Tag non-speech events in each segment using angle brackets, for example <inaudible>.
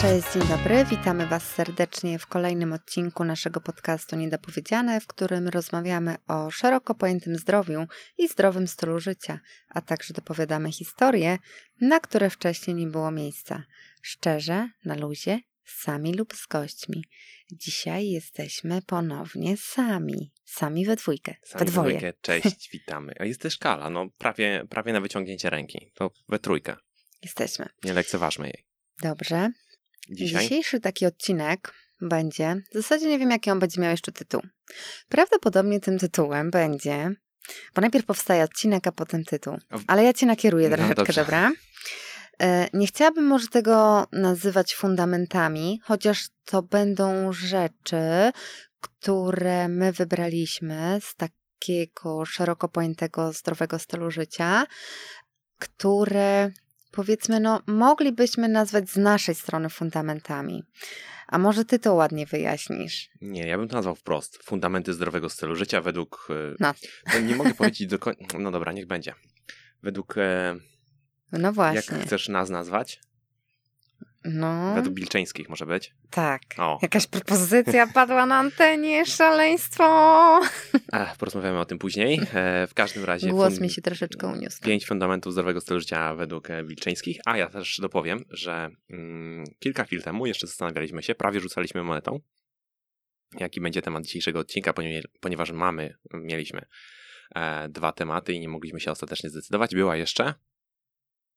Cześć, dzień dobry. Witamy Was serdecznie w kolejnym odcinku naszego podcastu Niedopowiedziane, w którym rozmawiamy o szeroko pojętym zdrowiu i zdrowym stylu życia, a także dopowiadamy historie, na które wcześniej nie było miejsca. Szczerze, na luzie, sami lub z gośćmi. Dzisiaj jesteśmy ponownie sami. Sami we dwójkę. Sami we dwoje. dwójkę. Cześć, <laughs> witamy. A jest też Kala, no prawie, prawie na wyciągnięcie ręki. To we trójkę. Jesteśmy. Nie lekceważmy jej. Dobrze. Dzisiaj? Dzisiejszy taki odcinek będzie, w zasadzie nie wiem jaki on będzie miał jeszcze tytuł. Prawdopodobnie tym tytułem będzie, bo najpierw powstaje odcinek, a potem tytuł. Ale ja cię nakieruję No troszeczkę, dobrze. dobra? E, Nie chciałabym może tego nazywać fundamentami, chociaż to będą rzeczy, które my wybraliśmy z takiego szeroko pojętego zdrowego stylu życia, które powiedzmy, no, moglibyśmy nazwać z naszej strony fundamentami. A może ty to ładnie wyjaśnisz? Nie, ja bym to nazwał wprost. Fundamenty zdrowego stylu życia według... e, No. no nie mogę powiedzieć do końca... No dobra, niech będzie. Według... e, No Jak właśnie. chcesz nas nazwać? No, Według Bilczeńskich może być? tak. O, Jakaś propozycja padła na antenie, szaleństwo! Ech, porozmawiamy o tym później. E, w każdym razie... Głos mi się troszeczkę uniósł. Pięć fundamentów zdrowego stylu życia według e, Wilczyńskich. A ja też dopowiem, że mm, kilka chwil temu jeszcze zastanawialiśmy się, prawie rzucaliśmy monetą, jaki będzie temat dzisiejszego odcinka, ponieważ, ponieważ mamy, mieliśmy e, dwa tematy i nie mogliśmy się ostatecznie zdecydować. Była jeszcze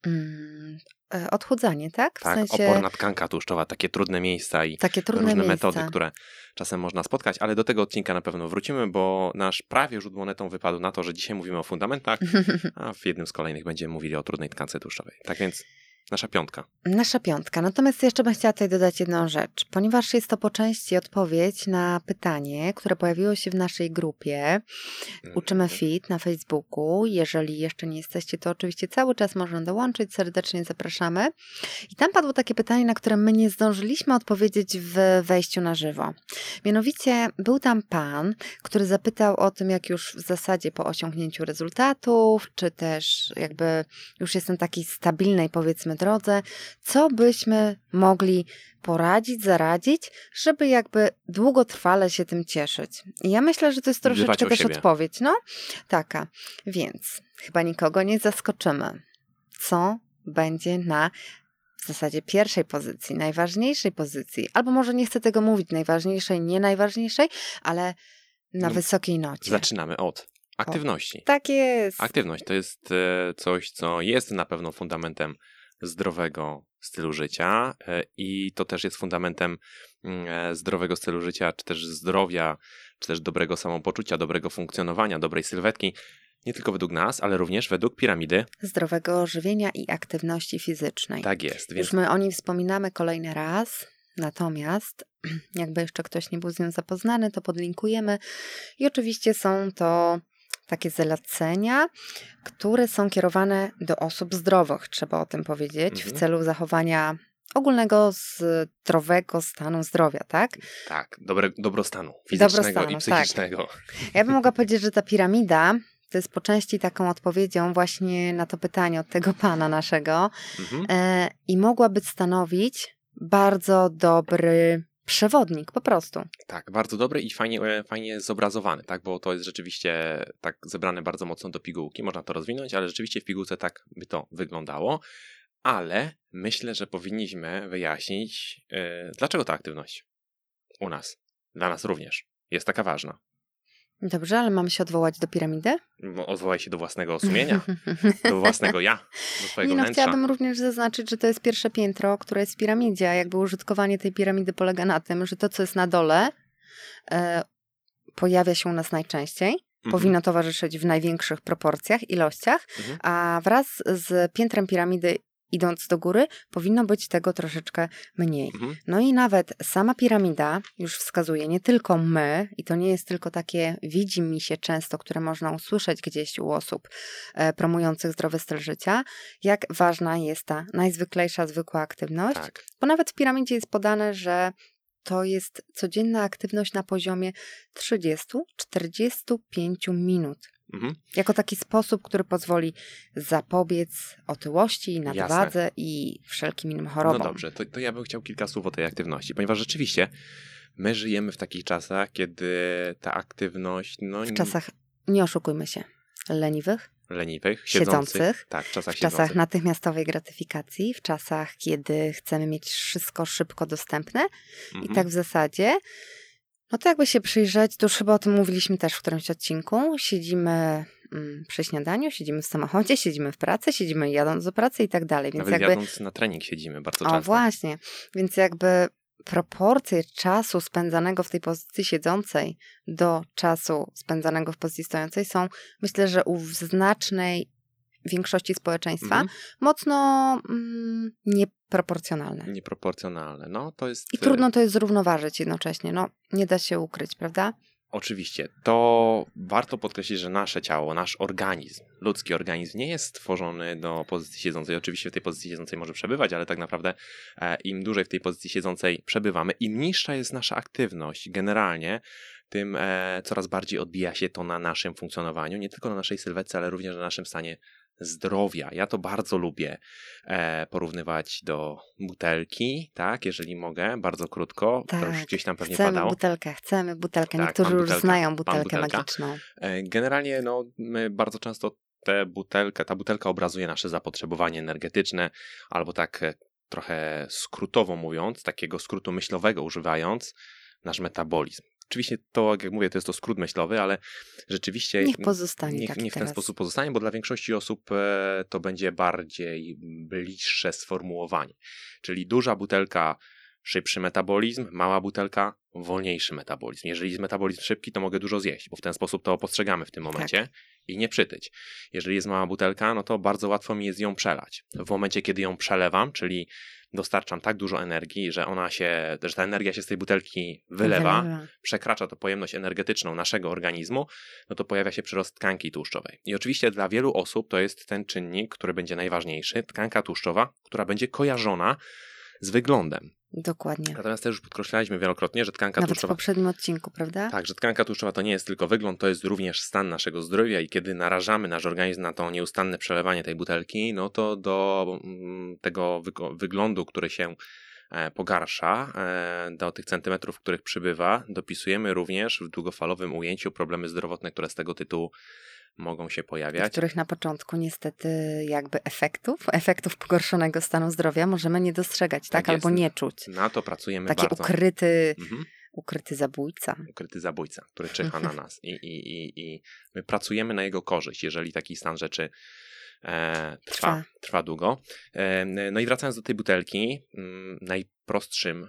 Mm, e, odchudzanie, tak? W tak, sensie oporna tkanka tłuszczowa, takie trudne miejsca i takie trudne różne miejsca. metody, które czasem można spotkać, ale do tego odcinka na pewno wrócimy, bo nasz prawie rzut monetą wypadł na to, że dzisiaj mówimy o fundamentach, <laughs> a w jednym z kolejnych będziemy mówili o trudnej tkance tłuszczowej. Tak więc nasza piątka. Nasza piątka. Natomiast jeszcze bym chciała tutaj dodać jedną rzecz, ponieważ jest to po części odpowiedź na pytanie, które pojawiło się w naszej grupie Uczymy Mhm. Fit na Facebooku. Jeżeli jeszcze nie jesteście, to oczywiście cały czas można dołączyć. Serdecznie zapraszamy. I tam padło takie pytanie, na które my nie zdążyliśmy odpowiedzieć w wejściu na żywo. Mianowicie był tam pan, który zapytał o tym, jak już w zasadzie po osiągnięciu rezultatów, czy też jakby już jest na takiej stabilnej, powiedzmy, drodze, co byśmy mogli poradzić, zaradzić, żeby jakby długotrwale się tym cieszyć. I ja myślę, że to jest troszeczkę o też siebie. odpowiedź, no taka. Więc chyba nikogo nie zaskoczymy. Co będzie na w zasadzie pierwszej pozycji, najważniejszej pozycji, albo może nie chcę tego mówić, najważniejszej, nie najważniejszej, ale na No, wysokiej nocie. Zaczynamy od aktywności. Tak jest. Aktywność to jest e, coś, co jest na pewno fundamentem zdrowego stylu życia e, i to też jest fundamentem mm, e, zdrowego stylu życia, czy też zdrowia, czy też dobrego samopoczucia, dobrego funkcjonowania, dobrej sylwetki. Nie tylko według nas, ale również według piramidy. Zdrowego żywienia i aktywności fizycznej. Tak jest. Więc Już my o niej wspominamy kolejny raz, natomiast <clears throat> jakby jeszcze ktoś nie był z nią zapoznany, to podlinkujemy. I oczywiście są to takie zalecenia, które są kierowane do osób zdrowych, trzeba o tym powiedzieć, w Mhm. celu zachowania ogólnego zdrowego stanu zdrowia, tak? tak, dobre, dobrostanu fizycznego Dobrostanu, i tak. psychicznego. Ja bym mogła powiedzieć, że ta piramida to jest po części taką odpowiedzią właśnie na to pytanie od tego pana naszego, Mhm. e, i mogłaby stanowić bardzo dobry przewodnik, po prostu. Tak, bardzo dobry i fajnie, e, fajnie zobrazowany, tak, bo to jest rzeczywiście tak zebrane bardzo mocno do pigułki, można to rozwinąć, ale rzeczywiście w pigułce tak by to wyglądało, ale myślę, że powinniśmy wyjaśnić, e, dlaczego ta aktywność u nas, dla nas również, jest taka ważna. Dobrze, ale mamy się odwołać do piramidy? Odwołaj się do własnego sumienia, do własnego ja, do <laughs> swojego Nie no, chciałabym również zaznaczyć, że to jest pierwsze piętro, które jest w piramidzie, a jakby użytkowanie tej piramidy polega na tym, że to, co jest na dole, e, pojawia się u nas najczęściej, Mhm, powinno towarzyszyć w największych proporcjach, ilościach, mhm. a wraz z piętrem piramidy idąc do góry, powinno być tego troszeczkę mniej. Mhm. No i nawet sama piramida już wskazuje, nie tylko my, i to nie jest tylko takie widzi mi się często, które można usłyszeć gdzieś u osób e, promujących zdrowy styl życia, jak ważna jest ta najzwyklejsza, zwykła aktywność, Tak. bo nawet w piramidzie jest podane, że to jest codzienna aktywność na poziomie 30-45 minut. Mhm. Jako taki sposób, który pozwoli zapobiec otyłości, nadwadze i wszelkim innym chorobom. No dobrze, to, to ja bym chciał kilka słów o tej aktywności, ponieważ rzeczywiście my żyjemy w takich czasach, kiedy ta aktywność, no W czasach, nie oszukujmy się, leniwych, leniwych, Siedzących. siedzących, tak, w czasach w czasach siedzących. natychmiastowej gratyfikacji, w czasach, kiedy chcemy mieć wszystko szybko dostępne. Mhm. I tak w zasadzie, no to jakby się przyjrzeć, to już chyba o tym mówiliśmy też w którymś odcinku. Siedzimy mm, przy śniadaniu, siedzimy w samochodzie, siedzimy w pracy, siedzimy jadąc do pracy i tak dalej. Więc Nawet jakby. jadąc na trening siedzimy bardzo O, często. właśnie. Więc jakby proporcje czasu spędzanego w tej pozycji siedzącej do czasu spędzanego w pozycji stojącej są, myślę, że u znacznej większości społeczeństwa Mhm. mocno mm, nieproporcjonalne. Nieproporcjonalne. No to jest. I trudno to jest zrównoważyć jednocześnie. No, nie da się ukryć, prawda? Oczywiście, to warto podkreślić, że nasze ciało, nasz organizm, ludzki organizm nie jest stworzony do pozycji siedzącej. Oczywiście w tej pozycji siedzącej może przebywać, ale tak naprawdę e, im dłużej w tej pozycji siedzącej przebywamy, im niższa jest nasza aktywność generalnie, tym e, coraz bardziej odbija się to na naszym funkcjonowaniu, nie tylko na naszej sylwetce, ale również na naszym stanie zdrowia. Ja to bardzo lubię e, porównywać do butelki, tak, jeżeli mogę, bardzo krótko. to już Tak, gdzieś tam pewnie Chcemy padało. butelkę, chcemy butelkę. Tak, Niektórzy mam już znają butelkę. magiczną. E, Generalnie no, my bardzo często tę butelkę, ta butelka obrazuje nasze zapotrzebowanie energetyczne, albo tak e, trochę skrótowo mówiąc, takiego skrótu myślowego używając, nasz metabolizm. Oczywiście to, jak mówię, to jest to skrót myślowy, ale rzeczywiście Niech pozostanie niech, taki niech w ten teraz. sposób pozostanie, bo dla większości osób e, to będzie bardziej bliższe sformułowanie. Czyli duża butelka, szybszy metabolizm, mała butelka, wolniejszy metabolizm. Jeżeli jest metabolizm szybki, to mogę dużo zjeść, bo w ten sposób to postrzegamy w tym momencie Tak. i nie przytyć. Jeżeli jest mała butelka, no to bardzo łatwo mi jest ją przelać. W momencie, kiedy ją przelewam, czyli dostarczam tak dużo energii, że ona się, że ta energia się z tej butelki wylewa, przekracza to pojemność energetyczną naszego organizmu, no to pojawia się przyrost tkanki tłuszczowej. I oczywiście dla wielu osób to jest ten czynnik, który będzie najważniejszy, tkanka tłuszczowa, która będzie kojarzona z wyglądem. Dokładnie. Natomiast też już podkreślaliśmy wielokrotnie, że tkanka Nawet w tłuszczowa. poprzednim odcinku, prawda? Tak, że tkanka tłuszczowa to nie jest tylko wygląd, to jest również stan naszego zdrowia i kiedy narażamy nasz organizm na to nieustanne przelewanie tej butelki, no to do mm, tego wyglądu, który się e, pogarsza, e, do tych centymetrów, których przybywa, dopisujemy również w długofalowym ujęciu problemy zdrowotne, które z tego tytułu mogą się pojawiać. których na początku niestety jakby efektów, efektów pogorszonego stanu zdrowia możemy nie dostrzegać, tak? Tak. Albo nie czuć. Na to pracujemy Taki bardzo. ukryty, Mhm. ukryty zabójca. ukryty zabójca, który <laughs> czyha na nas i, i, i, i my pracujemy na jego korzyść, jeżeli taki stan rzeczy e, trwa, Trwa. trwa długo. E, no i wracając do tej butelki, mm, najprostszym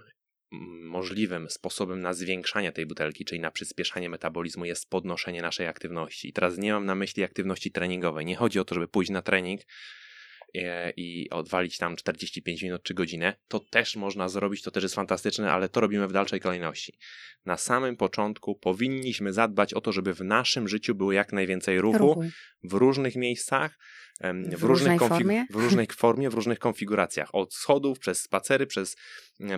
możliwym sposobem na zwiększanie tej butelki, czyli na przyspieszanie metabolizmu jest podnoszenie naszej aktywności. I teraz nie mam na myśli aktywności treningowej. Nie chodzi o to, żeby pójść na trening e, i odwalić tam 45 minut czy godzinę. To też można zrobić, to też jest fantastyczne, ale to robimy w dalszej kolejności. Na samym początku powinniśmy zadbać o to, żeby w naszym życiu było jak najwięcej ruchu, Ruchu. w różnych miejscach, w, W różnych formie? w różnej formie, w różnych konfiguracjach. Od schodów, przez spacery, przez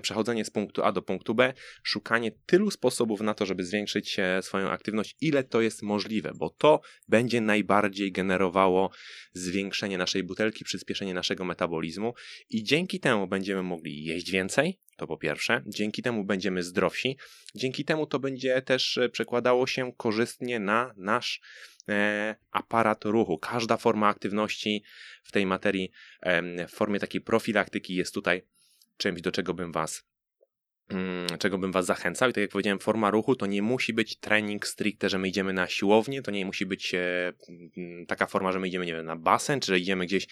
przechodzenie z punktu A do punktu B, szukanie tylu sposobów na to, żeby zwiększyć e, swoją aktywność, ile to jest możliwe, bo to będzie najbardziej generowało zwiększenie naszej butelki, przyspieszenie naszego metabolizmu. I dzięki temu będziemy mogli jeść więcej, to po pierwsze, dzięki temu będziemy zdrowsi, dzięki temu to będzie też e, przekładało się korzystnie na nasz e, aparat ruchu. Każda forma aktywności w tej materii w formie takiej profilaktyki jest tutaj czymś, do czego bym was mm, czego bym was zachęcał i tak jak powiedziałem, forma ruchu to nie musi być trening stricte, że my idziemy na siłownię, to nie musi być e, mm, taka forma, że my idziemy nie wiem, na basen, czy że idziemy gdzieś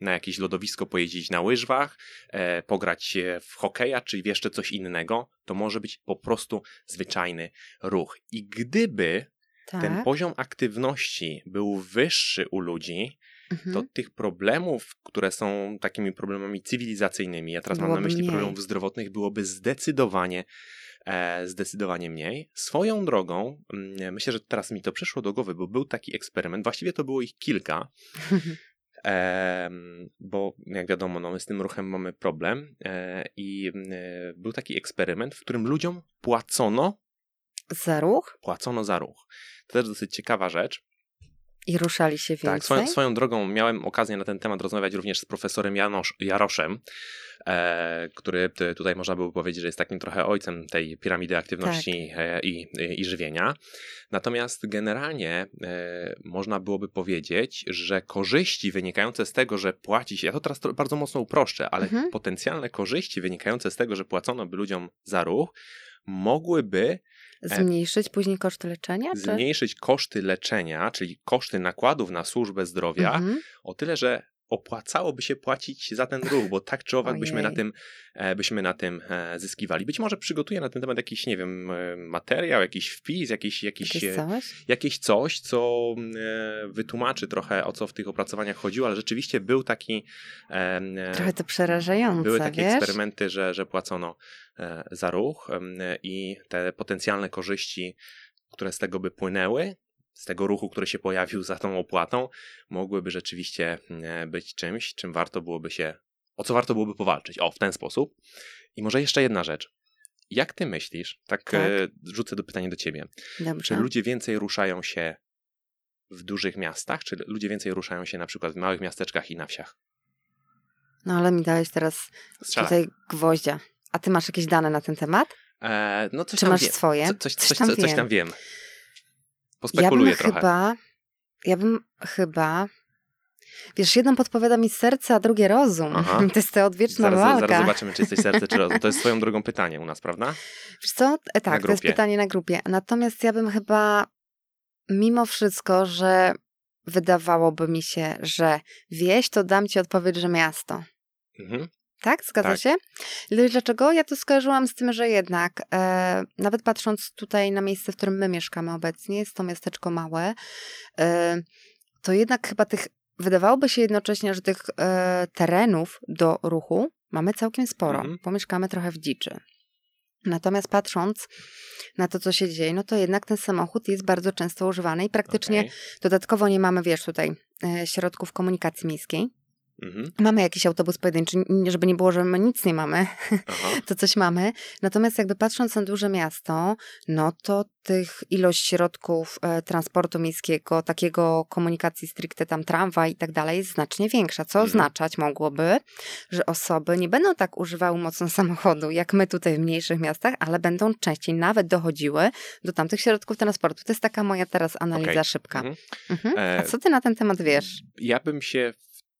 na jakieś lodowisko pojeździć na łyżwach, e, pograć się w hokeja, czy jeszcze coś innego, to może być po prostu zwyczajny ruch. I gdyby Tak. ten poziom aktywności był wyższy u ludzi, Mhm. to tych problemów, które są takimi problemami cywilizacyjnymi, ja teraz mam na myśli mniej. problemów zdrowotnych, byłoby zdecydowanie, e, zdecydowanie mniej. Swoją drogą, mm, myślę, że teraz mi to przyszło do głowy, bo był taki eksperyment, właściwie to było ich kilka, <laughs> bo jak wiadomo, no, my z tym ruchem mamy problem e, i e, był taki eksperyment, w którym ludziom płacono Za ruch? płacono za ruch. To też dosyć ciekawa rzecz, I ruszali się więcej? Tak, swoją, swoją drogą miałem okazję na ten temat rozmawiać również z profesorem Janosz, Jaroszem, e, który tutaj można byłoby powiedzieć, że jest takim trochę ojcem tej piramidy aktywności tak. e, i, i, żywienia. Natomiast generalnie e, można byłoby powiedzieć, że korzyści wynikające z tego, że płaci się, ja to teraz bardzo mocno uproszczę, ale mhm. potencjalne korzyści wynikające z tego, że płacono by ludziom za ruch, mogłyby zmniejszyć później koszty leczenia? Czy? Zmniejszyć koszty leczenia, czyli koszty nakładów na służbę zdrowia, mhm. o tyle, że opłacałoby się płacić za ten ruch, bo tak czy owak byśmy na, tym, e, byśmy na tym e, zyskiwali. Być może przygotuję na ten temat jakiś, nie wiem, materiał, jakiś wpis, jakiś, jakiś, jakieś, coś? jakieś coś, co wytłumaczy trochę o co w tych opracowaniach chodziło, ale rzeczywiście był taki... Trochę to przerażające, Były takie wiesz? eksperymenty, że, że płacono E, za ruch i te potencjalne korzyści, które z tego by płynęły, z tego ruchu, który się pojawił za tą opłatą, mogłyby rzeczywiście e, być czymś, czym warto byłoby się, o co warto byłoby powalczyć. O, w ten sposób. I może jeszcze jedna rzecz. Jak ty myślisz, tak, tak. E, rzucę do pytania do ciebie, Dobrze. czy ludzie więcej ruszają się w dużych miastach, czy ludzie więcej ruszają się na przykład w małych miasteczkach i na wsiach? No ale mi dałeś teraz Strzelaj. tutaj gwoździa. A ty masz jakieś dane na ten temat? E, no coś Czy masz wiem. swoje? Co, coś, coś, coś, tam coś, tam wiem. Pospekuluję ja trochę. Chyba, ja bym chyba... Wiesz, jedno podpowiada mi serce, a drugie rozum. Aha. <laughs> To jest ta odwieczna zaraz, walka. Zaraz zobaczymy, czy jesteś serce, czy rozum. To jest swoją drogą pytanie u nas, prawda? Wiesz co? E, tak, to jest pytanie na grupie. Natomiast ja bym chyba mimo wszystko, że wydawałoby mi się, że wieś, to dam ci odpowiedź, że miasto. Mhm. Tak? Zgadza tak. się? Dlaczego? Ja to skojarzyłam z tym, że jednak, e, nawet patrząc tutaj na miejsce, w którym my mieszkamy obecnie, jest to miasteczko małe, e, to jednak chyba tych, wydawałoby się jednocześnie, że tych e, terenów do ruchu mamy całkiem sporo, mhm. bo mieszkamy trochę w dziczy. Natomiast patrząc na to, co się dzieje, no to jednak ten samochód jest bardzo często używany i praktycznie okay. dodatkowo nie mamy, wiesz, tutaj e, środków komunikacji miejskiej. Mhm. Mamy jakiś autobus pojedynczy, żeby nie było, że my nic nie mamy, <laughs> to coś mamy. Natomiast jakby patrząc na duże miasto, no to tych ilość środków e, transportu miejskiego, takiego komunikacji stricte tam tramwaj i tak dalej jest znacznie większa, co mhm. oznaczać mogłoby, że osoby nie będą tak używały mocno <laughs> samochodu, jak my tutaj w mniejszych miastach, ale będą częściej nawet dochodziły do tamtych środków transportu. To jest taka moja teraz analiza okay. szybka. Mhm. Mhm. A e, co ty na ten temat wiesz? Ja bym się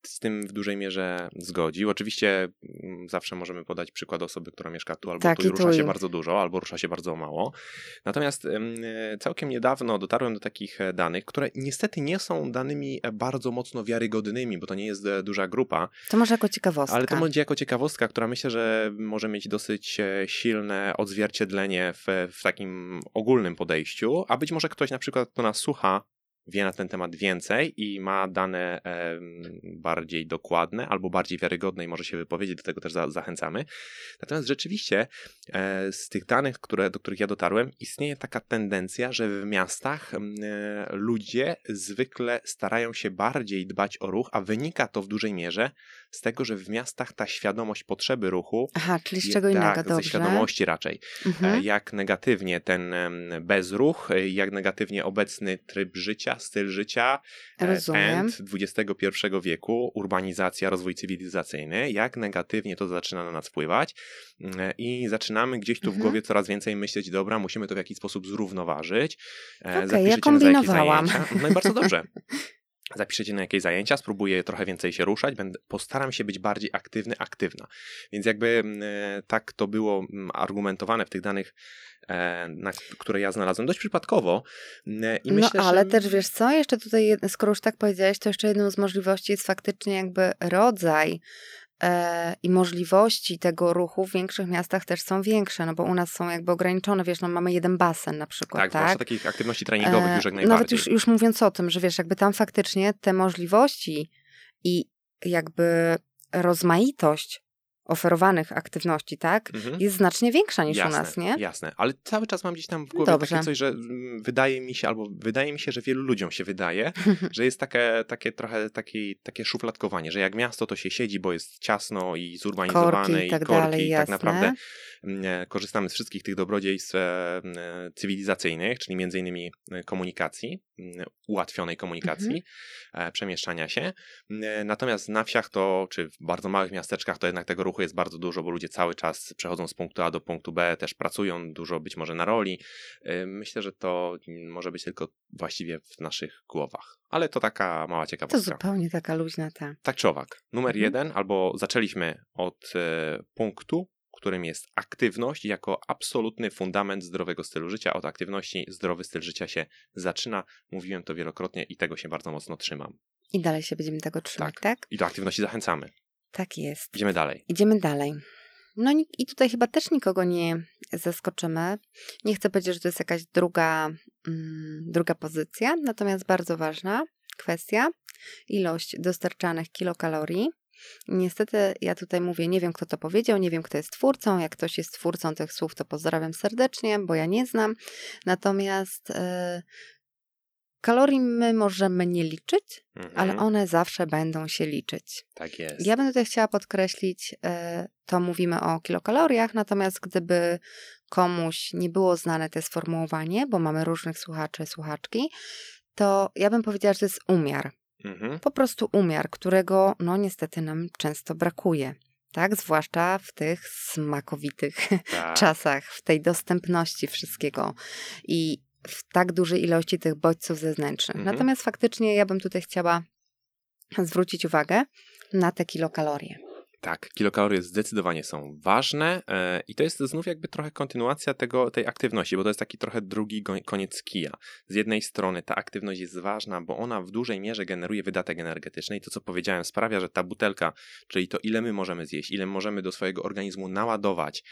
z tym w dużej mierze zgodził. Oczywiście mm, zawsze możemy podać przykład osoby, która mieszka tu albo tak, tu i rusza się bardzo dużo, albo rusza się bardzo mało. Natomiast całkiem niedawno dotarłem do takich e, danych, które niestety nie są danymi e, bardzo mocno wiarygodnymi, bo to nie jest e, duża grupa. To może jako ciekawostka. Ale to będzie jako ciekawostka, która myślę, że może mieć dosyć silne odzwierciedlenie w, w takim ogólnym podejściu, a być może ktoś na przykład, kto nas słucha, wie na ten temat więcej i ma dane e, bardziej dokładne albo bardziej wiarygodne i może się wypowiedzieć, do tego też za, zachęcamy. Natomiast rzeczywiście e, z tych danych, które, do których ja dotarłem, istnieje taka tendencja, że w miastach e, ludzie zwykle starają się bardziej dbać o ruch, a wynika to w dużej mierze z tego, że w miastach ta świadomość potrzeby ruchu. Aha, czyli z czego innego, tak, ze świadomości raczej. Mhm. Jak negatywnie ten bezruch, jak negatywnie obecny tryb życia, styl życia, e, Rozumiem. pęd XXI wieku, urbanizacja, rozwój cywilizacyjny, jak negatywnie to zaczyna na nas wpływać mm, i zaczynamy gdzieś tu w mhm. głowie coraz więcej myśleć, dobra, musimy to w jakiś sposób zrównoważyć. E, okay, ja kombinowałam. No i bardzo dobrze. <laughs> zapiszecie na jakieś zajęcia, spróbuję trochę więcej się ruszać, będę, postaram się być bardziej aktywny, aktywna. Więc jakby mm, e, tak to było mm, argumentowane w tych danych, e, na, które ja znalazłem dość przypadkowo. Mm, I myślę, no ale że... też wiesz co, jeszcze tutaj, skoro już tak powiedziałeś, to jeszcze jedną z możliwości jest faktycznie jakby rodzaj e, i możliwości tego ruchu w większych miastach też są większe, no bo u nas są jakby ograniczone, wiesz, no mamy jeden basen na przykład, tak? Tak, takich aktywności treningowych e, już jak najbardziej. Nawet już, już mówiąc o tym, że wiesz, jakby tam faktycznie te możliwości i jakby rozmaitość oferowanych aktywności, tak, Mhm. jest znacznie większa niż jasne, u nas, nie? Jasne, ale cały czas mam gdzieś tam w głowie Dobrze. takie coś, że mm, wydaje mi się, albo wydaje mi się, że wielu ludziom się wydaje, <laughs> że jest takie, takie trochę takie, takie szufladkowanie, że jak miasto to się siedzi, bo jest ciasno i zurbanizowane Korki i tak korki dalej, i tak jasne. naprawdę mm, e, korzystamy z wszystkich tych dobrodziejstw e, m, e, cywilizacyjnych, czyli między innymi komunikacji, ułatwionej komunikacji, Mhm. przemieszczania się. Natomiast na wsiach to, czy w bardzo małych miasteczkach, to jednak tego ruchu jest bardzo dużo, bo ludzie cały czas przechodzą z punktu A do punktu B, też pracują dużo być może na roli. E, Myślę, że to mm, może być tylko właściwie w naszych głowach. Ale to taka mała To ciekawostka. zupełnie taka luźna ta. Tak czy owak. Numer Mhm. jeden, albo zaczęliśmy od e, punktu, którym jest aktywność jako absolutny fundament zdrowego stylu życia. Od aktywności zdrowy styl życia się zaczyna. Mówiłem to wielokrotnie i tego się bardzo mocno trzymam. I dalej się będziemy tego trzymać, Tak. tak? I do aktywności zachęcamy. Tak jest. Idziemy dalej. Idziemy dalej. No i tutaj chyba też nikogo nie zaskoczymy. Nie chcę powiedzieć, że to jest jakaś druga, mm, druga pozycja, natomiast bardzo ważna kwestia. Ilość dostarczanych kilokalorii. Niestety ja tutaj mówię, nie wiem kto to powiedział, nie wiem kto jest twórcą. Jak ktoś jest twórcą tych słów, to pozdrawiam serdecznie, bo ja nie znam. Natomiast e, kalorii my możemy nie liczyć, Mhm. ale one zawsze będą się liczyć. Tak jest. Ja bym tutaj chciała podkreślić, e, to mówimy o kilokaloriach, natomiast gdyby komuś nie było znane to sformułowanie, bo mamy różnych słuchaczy, słuchaczki, to ja bym powiedziała, że to jest umiar. Mhm. Po prostu umiar, którego no niestety nam często brakuje. Tak, zwłaszcza w tych smakowitych <laughs> Tak. czasach, w tej dostępności wszystkiego i w tak dużej ilości tych bodźców zewnętrznych. Mhm. Natomiast faktycznie ja bym tutaj chciała zwrócić uwagę na te kilokalorie. Tak, kilokalorie zdecydowanie są ważne e, i to jest znów jakby trochę kontynuacja tego, tej aktywności, bo to jest taki trochę drugi koniec kija. Z jednej strony ta aktywność jest ważna, bo ona w dużej mierze generuje wydatek energetyczny i to, co powiedziałem, sprawia, że ta butelka, czyli to ile my możemy zjeść, ile możemy do swojego organizmu naładować,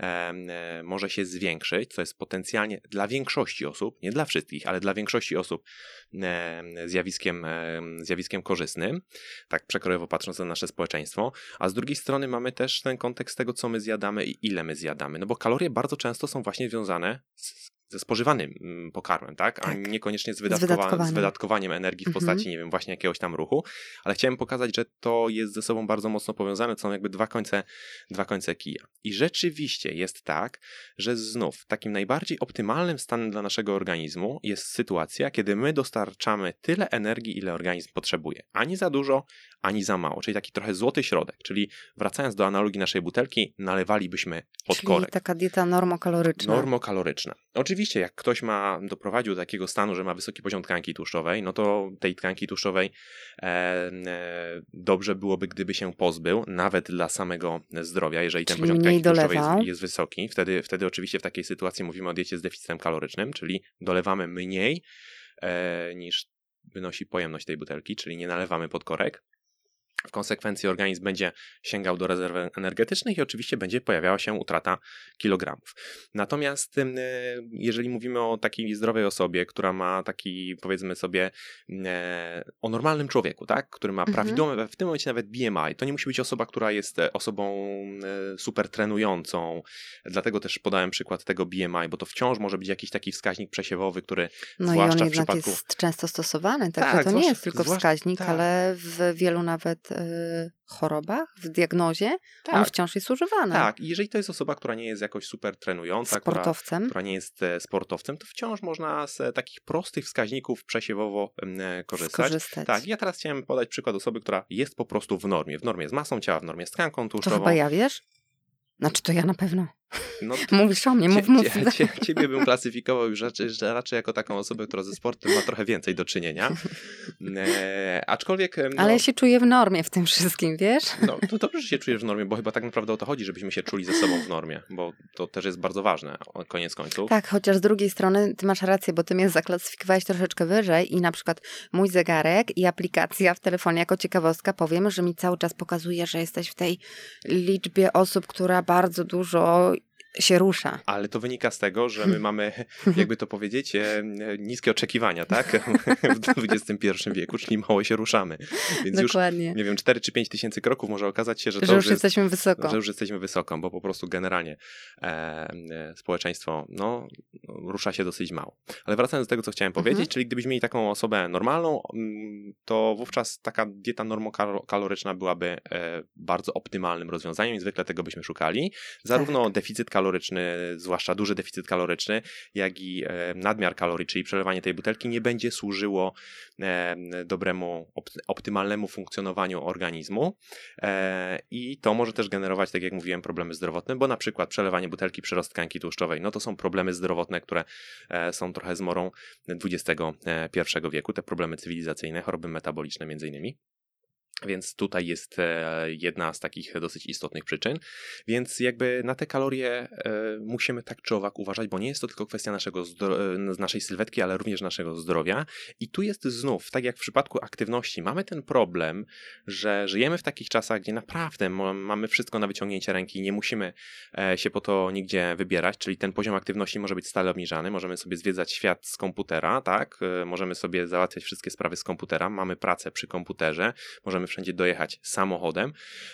e, e, może się zwiększyć, co jest potencjalnie dla większości osób, nie dla wszystkich, ale dla większości osób zjawiskiem, zjawiskiem korzystnym, tak przekrojowo patrząc na nasze społeczeństwo, a z drugiej strony mamy też ten kontekst tego, co my zjadamy i ile my zjadamy. No bo kalorie bardzo często są właśnie związane z, ze spożywanym mm, pokarmem, tak? A Tak. niekoniecznie z, Z wydatkowa- z wydatkowaniem. wydatkowaniem energii w Mhm. postaci, nie wiem, właśnie jakiegoś tam ruchu. Ale chciałem pokazać, że to jest ze sobą bardzo mocno powiązane, to są jakby dwa końce, dwa końce kija. I rzeczywiście jest tak, że znów takim najbardziej optymalnym stanem dla naszego organizmu jest sytuacja, kiedy my dostarczamy tyle energii, ile organizm potrzebuje. Ani za dużo, ani za mało. Czyli taki trochę złoty środek. Czyli wracając do analogii naszej butelki, nalewalibyśmy pod Czyli korek. taka dieta normokaloryczna. Normokaloryczna. Oczywiście, jak ktoś ma doprowadził do takiego stanu, że ma wysoki poziom tkanki tłuszczowej, no to tej tkanki tłuszczowej e, e, dobrze byłoby, gdyby się pozbył, nawet dla samego zdrowia, jeżeli ten Czyli poziom mniej tkanki tłuszczowej dolewał. jest, jest wysoki. Wtedy, wtedy oczywiście w takiej sytuacji mówimy o diecie z deficytem kalorycznym, czyli dolewamy mniej e, niż wynosi pojemność tej butelki, czyli nie nalewamy pod korek. W konsekwencji organizm będzie sięgał do rezerw energetycznych i oczywiście będzie pojawiała się utrata kilogramów. Natomiast e, jeżeli mówimy o takiej zdrowej osobie, która ma taki, powiedzmy sobie, e, o normalnym człowieku, tak, który ma Mhm. prawidłowe, w tym momencie nawet BMI, to nie musi być osoba, która jest e, osobą e, super trenującą, dlatego też podałem przykład tego BMI, bo to wciąż może być jakiś taki wskaźnik przesiewowy, który No i on zwłaszcza w przypadku... jest często stosowany, tak? Tak, to nie zwłaszcza- jest tylko zwłaszcza- wskaźnik, tak. ale w wielu nawet chorobach, w diagnozie on Tak, wciąż jest używany. tak, i jeżeli to jest osoba, która nie jest jakoś super trenująca, która, Sportowcem. która nie jest e, sportowcem, to wciąż można z e, takich prostych wskaźników przesiewowo em, e, korzystać. Skorzystać. Tak, ja teraz chciałem podać przykład osoby, która jest po prostu w normie. W normie z masą ciała, w normie z tkanką To tłuszczową. chyba ja, wiesz? Znaczy to ja na pewno. No, <laughs> Mówisz o mnie, cie, mów, mów. cie, cie, ciebie bym klasyfikował już raczej, raczej jako taką osobę, która ze sportem ma trochę więcej do czynienia. <laughs> E, aczkolwiek... No, Ale ja się czuję w normie w tym wszystkim, wiesz? No, to dobrze, że się czujesz w normie, bo chyba tak naprawdę o to chodzi, żebyśmy się czuli ze sobą w normie, bo to też jest bardzo ważne, koniec końców. Tak, chociaż z drugiej strony ty masz rację, bo ty mnie zaklasyfikowałeś troszeczkę wyżej i na przykład mój zegarek i aplikacja w telefonie jako ciekawostka powiem, że mi cały czas pokazuje, że jesteś w tej liczbie osób, która bardzo dużo się rusza. Ale to wynika z tego, że my <laughs> mamy, jakby to powiedzieć, e, niskie oczekiwania, tak? <laughs> W XXI wieku, czyli mało się ruszamy. Więc Dokładnie. już, nie wiem, 4 czy 5 tysięcy kroków może okazać się, że, że to już jest, jesteśmy wysoko. Że już jesteśmy wysoko, bo po prostu generalnie e, e, społeczeństwo no, rusza się dosyć mało. Ale wracając do tego, co chciałem powiedzieć, Mhm. czyli gdybyśmy mieli taką osobę normalną, mm, to wówczas taka dieta normokaloryczna byłaby e, bardzo optymalnym rozwiązaniem i zwykle tego byśmy szukali. Zarówno Tak. deficyt kaloryczny, zwłaszcza duży deficyt kaloryczny, jak i e, nadmiar kalorii, czyli przelewanie tej butelki nie będzie służyło e, dobremu, opt- optymalnemu funkcjonowaniu organizmu e, i to może też generować, tak jak mówiłem, problemy zdrowotne, bo na przykład przelewanie butelki, przyrost tkanki tłuszczowej, no to są problemy zdrowotne, które są trochę zmorą XXI wieku, te problemy cywilizacyjne, choroby metaboliczne między innymi. Więc tutaj jest e, jedna z takich dosyć istotnych przyczyn. Więc jakby na te kalorie e, musimy tak czy owak uważać, bo nie jest to tylko kwestia naszego e, naszej sylwetki, ale również naszego zdrowia. I tu jest znów, tak jak w przypadku aktywności, mamy ten problem, że żyjemy w takich czasach, gdzie naprawdę mamy wszystko na wyciągnięcie ręki, nie musimy się po to nigdzie wybierać, czyli ten poziom aktywności może być stale obniżany, możemy sobie zwiedzać świat z komputera, tak? Możemy sobie załatwiać wszystkie sprawy z komputera, mamy pracę przy komputerze, możemy wszędzie dojechać samochodem,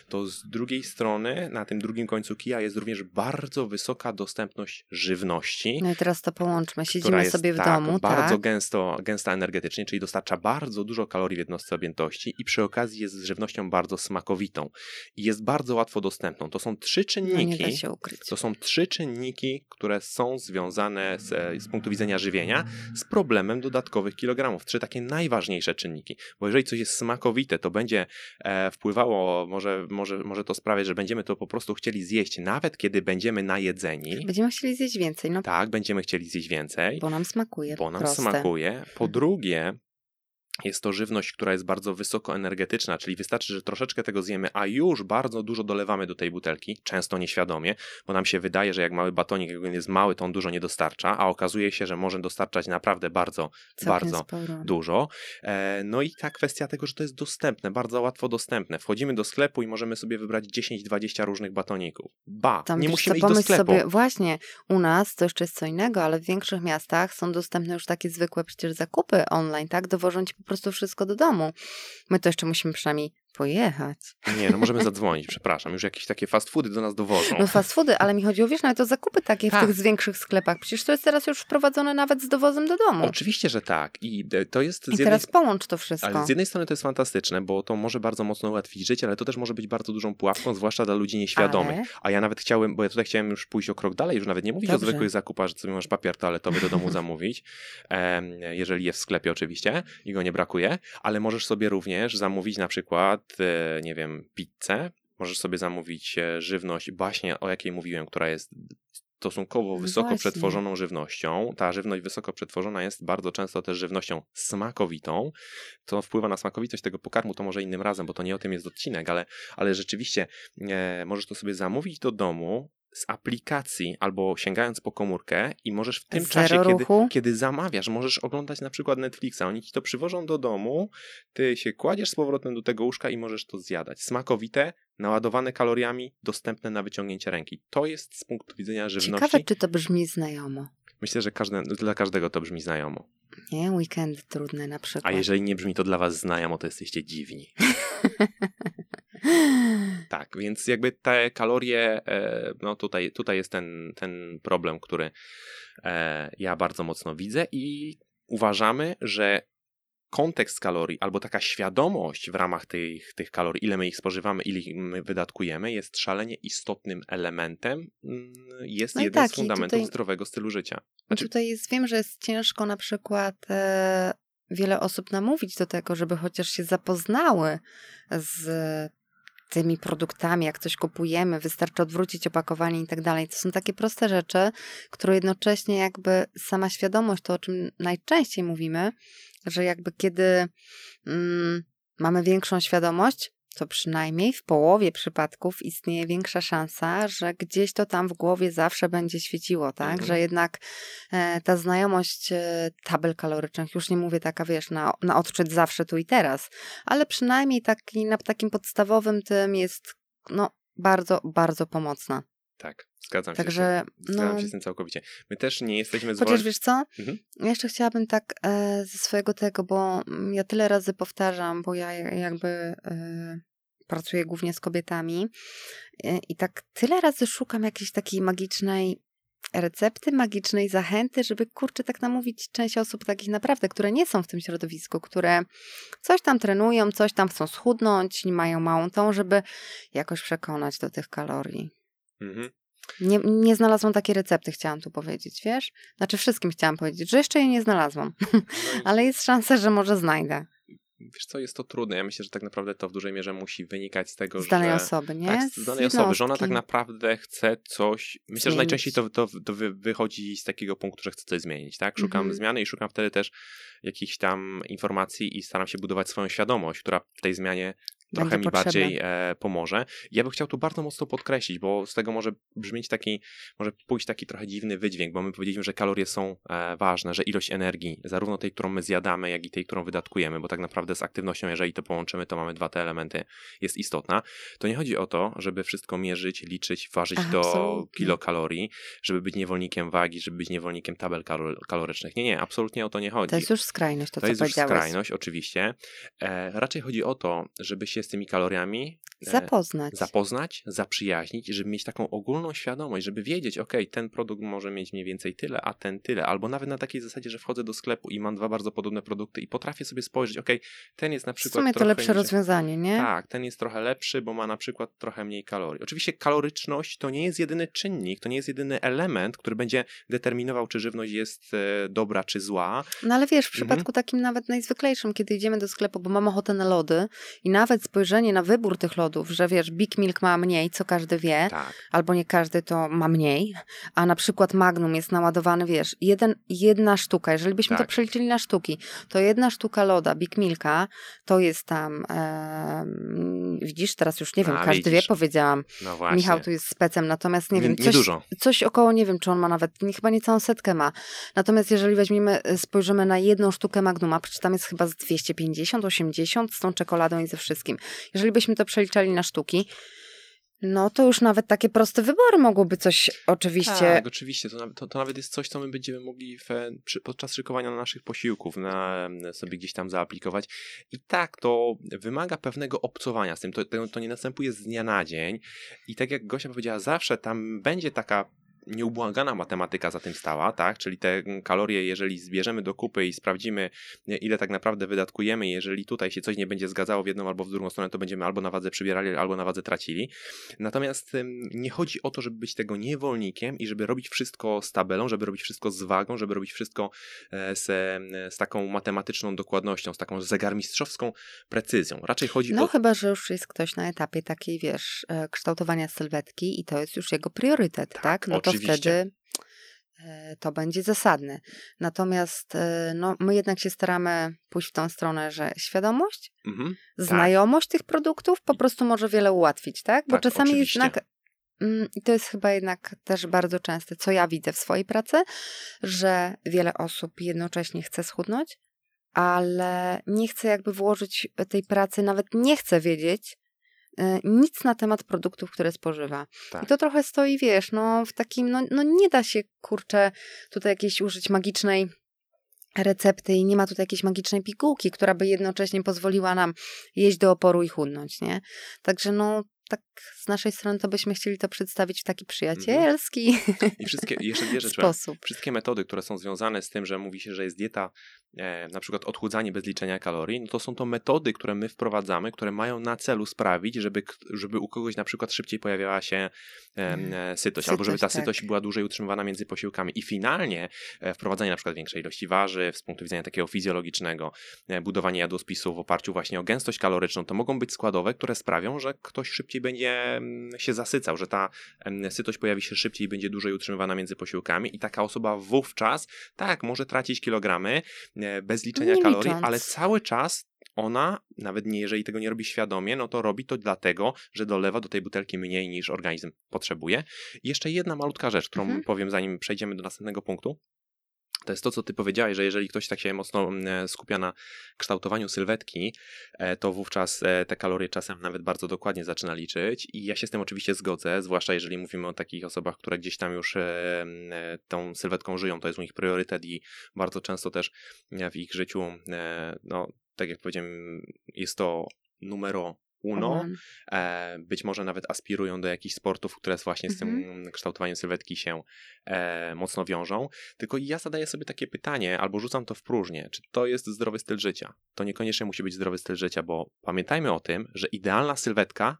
to z drugiej strony na tym drugim końcu kija jest również bardzo wysoka dostępność żywności. No i teraz to połączmy. Siedzimy jest, sobie w tak, domu, bardzo tak? gęsto, gęsta energetycznie, czyli dostarcza bardzo dużo kalorii w jednostce objętości i przy okazji jest żywnością bardzo smakowitą i jest bardzo łatwo dostępną. To są trzy No czynniki. nie da się ukryć. To są trzy czynniki, które są związane z, z punktu widzenia żywienia z problemem dodatkowych kilogramów. Trzy takie najważniejsze czynniki. Bo jeżeli coś jest smakowite, to będzie e, wpływało, może, może, może to sprawiać, że będziemy to po prostu chcieli zjeść, nawet kiedy będziemy najedzeni. Będziemy chcieli zjeść więcej, no Tak, będziemy chcieli zjeść więcej, bo nam smakuje. bo nam proste. smakuje. Po drugie, jest to żywność, która jest bardzo wysokoenergetyczna, czyli wystarczy, że troszeczkę tego zjemy, a już bardzo dużo dolewamy do tej butelki, często nieświadomie, bo nam się wydaje, że jak mały batonik, jak on jest mały, to on dużo nie dostarcza, a okazuje się, że może dostarczać naprawdę bardzo, Całkiem bardzo sporo. dużo. E, No i ta kwestia tego, że to jest dostępne, bardzo łatwo dostępne. Wchodzimy do sklepu i możemy sobie wybrać 10-20 różnych batoników. Ba, Tam nie musimy iść do sklepu. sobie, właśnie u nas to jeszcze jest co innego, ale w większych miastach są dostępne już takie zwykłe przecież zakupy online, tak? Dowożą ci po prostu wszystko do domu. My to jeszcze musimy przynajmniej pojechać. Nie, no możemy zadzwonić, przepraszam. Już jakieś takie fast foody do nas dowożą. No fast foody, ale mi chodziło, wiesz, nawet o zakupy takie w Tak. tych z większych sklepach. Przecież to jest teraz już wprowadzone nawet z dowozem do domu. Oczywiście, że tak. I e, to jest z I jednej teraz połącz to wszystko. Ale z jednej strony to jest fantastyczne, bo to może bardzo mocno ułatwić życie, ale to też może być bardzo dużą pułapką, zwłaszcza dla ludzi nieświadomych. Ale- A ja nawet chciałem, bo ja tutaj chciałem już pójść o krok dalej, już nawet nie mówić Dobrze. o zwykłych zakupach, że sobie masz papier toaletowy do domu <laughs> zamówić, jeżeli jest w sklepie oczywiście i go nie brakuje, ale możesz sobie również zamówić na przykład, nie wiem, pizzę, możesz sobie zamówić e, żywność właśnie o jakiej mówiłem, która jest stosunkowo No wysoko właśnie. przetworzoną żywnością. Ta żywność wysoko przetworzona jest bardzo często też żywnością smakowitą. Co wpływa na smakowitość tego pokarmu, to może innym razem, bo to nie o tym jest odcinek, ale, ale rzeczywiście e, możesz to sobie zamówić do domu z aplikacji albo sięgając po komórkę i możesz w tym Zero czasie, kiedy, kiedy zamawiasz, możesz oglądać na przykład Netflixa. Oni ci to przywożą do domu, ty się kładziesz z powrotem do tego łóżka i możesz to zjadać. Smakowite, naładowane kaloriami, dostępne na wyciągnięcie ręki. To jest z punktu widzenia żywności. Ciekawe, czy to brzmi znajomo. Myślę, że każde, dla każdego to brzmi znajomo. Nie, weekendy trudne na przykład. A jeżeli nie brzmi to dla was znajomo, to jesteście dziwni. <laughs> Tak, więc jakby te kalorie, e, no tutaj, tutaj jest ten, ten problem, który e, ja bardzo mocno widzę i uważamy, że kontekst kalorii albo taka świadomość w ramach tych, tych kalorii, ile my ich spożywamy, ile ich my wydatkujemy, jest szalenie istotnym elementem, mm, jest No jeden tak, z fundamentów tutaj- zdrowego stylu życia. Znaczy, Tutaj jest, wiem, że jest ciężko na przykład e, wiele osób namówić do tego, żeby chociaż się zapoznały z tymi produktami, jak coś kupujemy, wystarczy odwrócić opakowanie i tak dalej. To są takie proste rzeczy, które jednocześnie jakby sama świadomość, to o czym najczęściej mówimy, że jakby kiedy mm, mamy większą świadomość, to przynajmniej w połowie przypadków istnieje większa szansa, że gdzieś to tam w głowie zawsze będzie świeciło, tak? Mhm. Że jednak e, ta znajomość e, tabel kalorycznych, już nie mówię taka, wiesz, na, na odczyt zawsze tu i teraz, ale przynajmniej taki, na takim podstawowym tym jest, no, bardzo, bardzo pomocna. Tak, zgadzam się. Także, tym. Zgadzam no- się z tym całkowicie. My też nie jesteśmy Chociaż zwolennikami. wiesz co? Mhm. Ja Jeszcze chciałabym tak e, ze swojego tego, bo mm, ja tyle razy powtarzam, bo ja jakby e, pracuję głównie z kobietami e, i tak tyle razy szukam jakiejś takiej magicznej recepty, magicznej zachęty, żeby kurczę tak namówić część osób takich naprawdę, które nie są w tym środowisku, które coś tam trenują, coś tam chcą schudnąć, nie mają małą tą, żeby jakoś przekonać do tych kalorii. Mhm. Nie, nie znalazłam takiej recepty, chciałam tu powiedzieć, wiesz? Znaczy wszystkim chciałam powiedzieć, że jeszcze jej nie znalazłam, No <laughs> ale jest szansa, że może znajdę. Wiesz co, jest to trudne. Ja myślę, że tak naprawdę to w dużej mierze musi wynikać z tego, Z danej że... osoby, nie? Tak, z danej osoby, że ona tak naprawdę chce coś. Myślę, że Zmienić. najczęściej to, to, to wy- wychodzi z takiego punktu, że chce coś zmienić, tak? Szukam Mhm. zmiany i szukam wtedy też jakichś tam informacji i staram się budować swoją świadomość, która w tej zmianie trochę Będzie mi potrzebna. bardziej e, pomoże. Ja bym chciał tu bardzo mocno podkreślić, bo z tego może brzmieć taki, może pójść taki trochę dziwny wydźwięk, bo my powiedzieliśmy, że kalorie są e, ważne, że ilość energii, zarówno tej, którą my zjadamy, jak i tej, którą wydatkujemy, bo tak naprawdę z aktywnością, jeżeli to połączymy, to mamy dwa te elementy, jest istotna. To nie chodzi o to, żeby wszystko mierzyć, liczyć, ważyć do Absolutnie. kilokalorii, żeby być niewolnikiem wagi, żeby być niewolnikiem tabel kalor- kalorycznych. Nie, nie, absolutnie o to nie chodzi. To jest już skrajność, to, To co jest już skrajność, oczywiście. E, raczej chodzi o to, żeby się z tymi kaloriami Zapoznać. zapoznać, zaprzyjaźnić, żeby mieć taką ogólną świadomość, żeby wiedzieć, ok, ten produkt może mieć mniej więcej tyle, a ten tyle, albo nawet na takiej zasadzie, że wchodzę do sklepu i mam dwa bardzo podobne produkty i potrafię sobie spojrzeć, ok, ten jest na w przykład sumie to lepsze niżej- rozwiązanie, nie? tak, ten jest trochę lepszy, bo ma na przykład trochę mniej kalorii. Oczywiście kaloryczność to nie jest jedyny czynnik, to nie jest jedyny element, który będzie determinował, czy żywność jest e, dobra, czy zła. No ale wiesz, w Mhm. przypadku takim nawet najzwyklejszym, kiedy idziemy do sklepu, bo mam ochotę na lody i nawet spojrzenie na wybór tych lodów, że wiesz, Big Milk ma mniej, co każdy wie, Tak. albo nie każdy to ma mniej, a na przykład Magnum jest naładowany, wiesz, jeden, jedna sztuka, jeżeli byśmy Tak. to przeliczyli na sztuki, to jedna sztuka loda Big Milka to jest tam, em, widzisz, teraz już nie wiem, A, każdy widzisz. wie, powiedziałam, No właśnie. Michał tu jest specem, natomiast nie wiem, coś, Niedużo. coś około, nie wiem, czy on ma nawet, nie, chyba nie całą setkę ma. Natomiast jeżeli weźmiemy, y, spojrzymy na jedną sztukę Magnuma, czy tam jest chyba z 250, 80 z tą czekoladą i ze wszystkim. Jeżeli byśmy to przeliczali na sztuki, no to już nawet takie proste wybory mogłoby coś oczywiście... Tak, oczywiście. To, to, to nawet jest coś, co my będziemy mogli w, przy, podczas szykowania naszych posiłków na, sobie gdzieś tam zaaplikować. I tak, to wymaga pewnego obcowania z tym. To, to, to nie następuje z dnia na dzień. I tak jak Gosia powiedziała, zawsze tam będzie taka nieubłagana matematyka za tym stała, tak? Czyli te kalorie, jeżeli zbierzemy do kupy i sprawdzimy, ile tak naprawdę wydatkujemy, jeżeli tutaj się coś nie będzie zgadzało w jedną albo w drugą stronę, to będziemy albo na wadze przybierali, albo na wadze tracili. Natomiast nie chodzi o to, żeby być tego niewolnikiem i żeby robić wszystko z tabelą, żeby robić wszystko z wagą, żeby robić wszystko e, z, e, z taką matematyczną dokładnością, z taką zegarmistrzowską precyzją. Raczej chodzi No o chyba, że już jest ktoś na etapie takiej, wiesz, e, kształtowania sylwetki i to jest już jego priorytet, tak? Tak, No to oczywiście. wtedy e, to będzie zasadne. Natomiast e, no, my jednak się staramy pójść w tą stronę, że świadomość, Mhm. znajomość tych produktów po prostu może wiele ułatwić, tak? Bo Tak, czasami oczywiście. jednak mm, i to jest chyba jednak też bardzo częste, co ja widzę w swojej pracy, że wiele osób jednocześnie chce schudnąć, ale nie chce jakby włożyć tej pracy, nawet nie chce wiedzieć nic na temat produktów, które spożywa. Tak. I to trochę stoi, wiesz, no w takim, no, no nie da się, kurczę, tutaj jakiejś użyć magicznej recepty i nie ma tutaj jakiejś magicznej pigułki, która by jednocześnie pozwoliła nam jeść do oporu i chudnąć, nie? Także no, tak z naszej strony to byśmy chcieli to przedstawić w taki przyjacielski I wszystkie, jeszcze dwie rzeczy. sposób. Wszystkie metody, które są związane z tym, że mówi się, że jest dieta, e, na przykład odchudzanie bez liczenia kalorii, no to są to metody, które my wprowadzamy, które mają na celu sprawić, żeby, żeby u kogoś na przykład szybciej pojawiała się e, e, sytość, albo żeby ta Sytość, tak. sytość była dłużej utrzymywana między posiłkami. I finalnie e, wprowadzanie na przykład większej ilości warzyw z punktu widzenia takiego fizjologicznego, e, budowanie jadłospisów w oparciu właśnie o gęstość kaloryczną, to mogą być składowe, które sprawią, że ktoś szybciej będzie mm, się zasycał, że ta sytość pojawi się szybciej i będzie dłużej utrzymywana między posiłkami i taka osoba wówczas, tak, może tracić kilogramy e, bez liczenia Nie kalorii, licząc. ale cały czas ona, nawet nie jeżeli tego nie robi świadomie, no to robi to dlatego, że dolewa do tej butelki mniej niż organizm potrzebuje. I jeszcze jedna malutka rzecz, którą Mhm. powiem zanim przejdziemy do następnego punktu. To jest to, co ty powiedziałeś, że jeżeli ktoś tak się mocno mm, skupia na kształtowaniu sylwetki, e, to wówczas e, te kalorie czasem nawet bardzo dokładnie zaczyna liczyć. I ja się z tym oczywiście zgodzę, zwłaszcza jeżeli mówimy o takich osobach, które gdzieś tam już e, tą sylwetką żyją, to jest u nich priorytet i bardzo często też w ich życiu, no tak jak powiedziałem, jest to numero uno. E, być może nawet aspirują do jakichś sportów, które właśnie z tym mhm. kształtowaniem sylwetki się e, mocno wiążą. Tylko ja zadaję sobie takie pytanie, albo rzucam to w próżnię, czy to jest zdrowy styl życia? To niekoniecznie musi być zdrowy styl życia, bo pamiętajmy o tym, że idealna sylwetka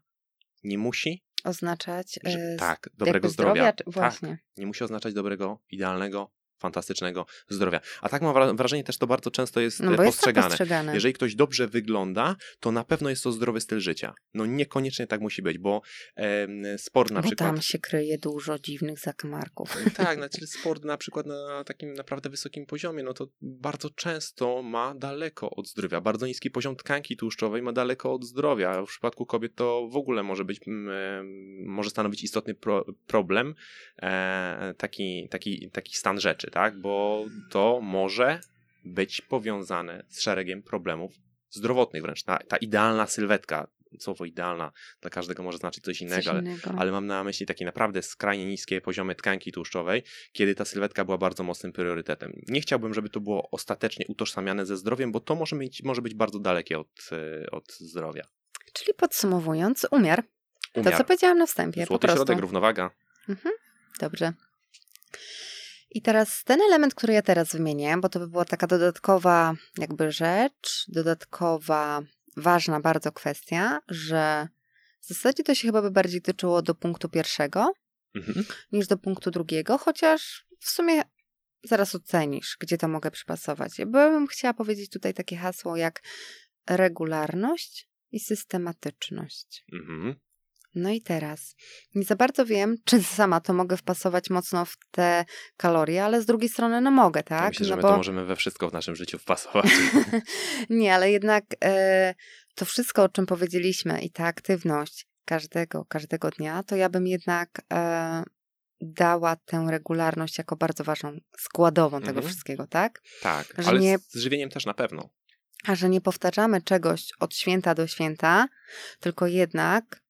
nie musi oznaczać że, e, tak, dobrego zdrowia. zdrowia tak, właśnie. Tak, nie musi oznaczać dobrego, idealnego fantastycznego zdrowia. A tak mam wrażenie, też to bardzo często jest no, postrzegane. Jest postrzegane. Jeżeli ktoś dobrze wygląda, to na pewno jest to zdrowy styl życia. No niekoniecznie tak musi być, bo e, sport na bo przykład... tam się kryje dużo dziwnych zakamarków. Tak, <laughs> znaczy sport na przykład na takim naprawdę wysokim poziomie, no to bardzo często ma daleko od zdrowia. Bardzo niski poziom tkanki tłuszczowej ma daleko od zdrowia. W przypadku kobiet to w ogóle może być, e, może stanowić istotny pro, problem, e, taki, taki, taki stan rzeczy tak? Bo to może być powiązane z szeregiem problemów zdrowotnych wręcz. Ta, ta idealna sylwetka, słowo idealna dla każdego może znaczyć coś innego, coś ale, innego, ale, mam na myśli takie naprawdę skrajnie niskie poziomy tkanki tłuszczowej, kiedy ta sylwetka była bardzo mocnym priorytetem. Nie chciałbym, żeby to było ostatecznie utożsamiane ze zdrowiem, bo to może, mieć, może być bardzo dalekie od, e, od zdrowia. Czyli podsumowując, umiar. umiar. To, co powiedziałam na wstępie. Złoty po środek, równowaga. Mhm. Dobrze. I teraz ten element, który ja teraz wymienię, bo to by była taka dodatkowa jakby rzecz, dodatkowa, ważna bardzo kwestia, że w zasadzie to się chyba by bardziej tyczyło do punktu pierwszego mhm. niż do punktu drugiego, chociaż w sumie zaraz ocenisz, gdzie to mogę przypasować. Ja bym chciała powiedzieć tutaj takie hasło jak regularność i systematyczność. Mhm. No i teraz, nie za bardzo wiem, czy <laughs> sama to mogę wpasować mocno w te kalorie, ale z drugiej strony no mogę, tak? Ja myślę, że no my bo... to możemy we wszystko w naszym życiu wpasować. <laughs> nie, ale jednak e, to wszystko, o czym powiedzieliśmy i ta aktywność każdego, każdego dnia, to ja bym jednak e, dała tę regularność jako bardzo ważną składową mhm. tego wszystkiego, tak? Tak, że ale nie... z żywieniem też na pewno. A że nie powtarzamy czegoś od święta do święta, tylko jednak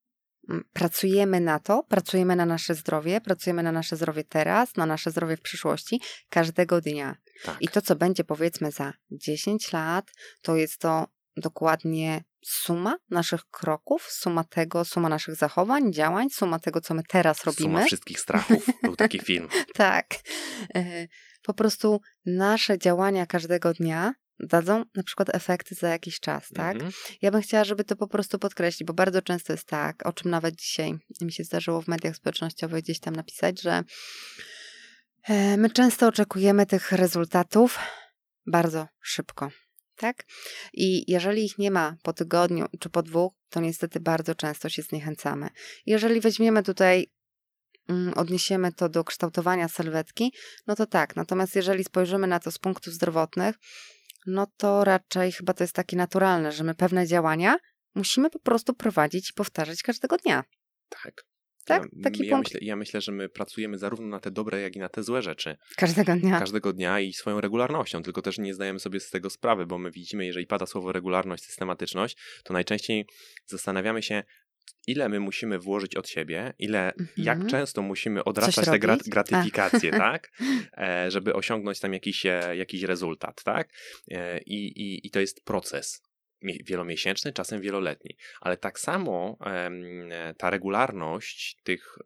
pracujemy na to, pracujemy na nasze zdrowie, pracujemy na nasze zdrowie teraz, na nasze zdrowie w przyszłości, każdego dnia. Tak. I to, co będzie powiedzmy za 10 lat, to jest to dokładnie suma naszych kroków, suma tego, suma naszych zachowań, działań, suma tego, co my teraz robimy. Suma wszystkich strachów. Był taki film. <laughs> tak. E, po prostu nasze działania każdego dnia dadzą na przykład efekty za jakiś czas, tak? Mhm. Ja bym chciała, żeby to po prostu podkreślić, bo bardzo często jest tak, o czym nawet dzisiaj mi się zdarzyło w mediach społecznościowych gdzieś tam napisać, że e, my często oczekujemy tych rezultatów bardzo szybko. Tak? I jeżeli ich nie ma po tygodniu czy po dwóch, to niestety bardzo często się zniechęcamy. Jeżeli weźmiemy tutaj mm, odniesiemy to do kształtowania sylwetki, no to tak. Natomiast jeżeli spojrzymy na to z punktów zdrowotnych, no to raczej chyba to jest takie naturalne, że my pewne działania musimy po prostu prowadzić i powtarzać każdego dnia. Tak. Tak? Ja, Taki ja punkt. Myślę, ja myślę, że my pracujemy zarówno na te dobre, jak i na te złe rzeczy. Każdego dnia. Każdego dnia i swoją regularnością, tylko też nie zdajemy sobie z tego sprawy, bo my widzimy, jeżeli pada słowo regularność, systematyczność, to najczęściej zastanawiamy się, ile my musimy włożyć od siebie, ile, jak mhm. często musimy odrastać te gratyfikacje, <laughs> tak? E, żeby osiągnąć tam jakiś, e, jakiś rezultat, tak? E, I, i, I to jest proces wielomiesięczny, czasem wieloletni. Ale tak samo ta regularność tych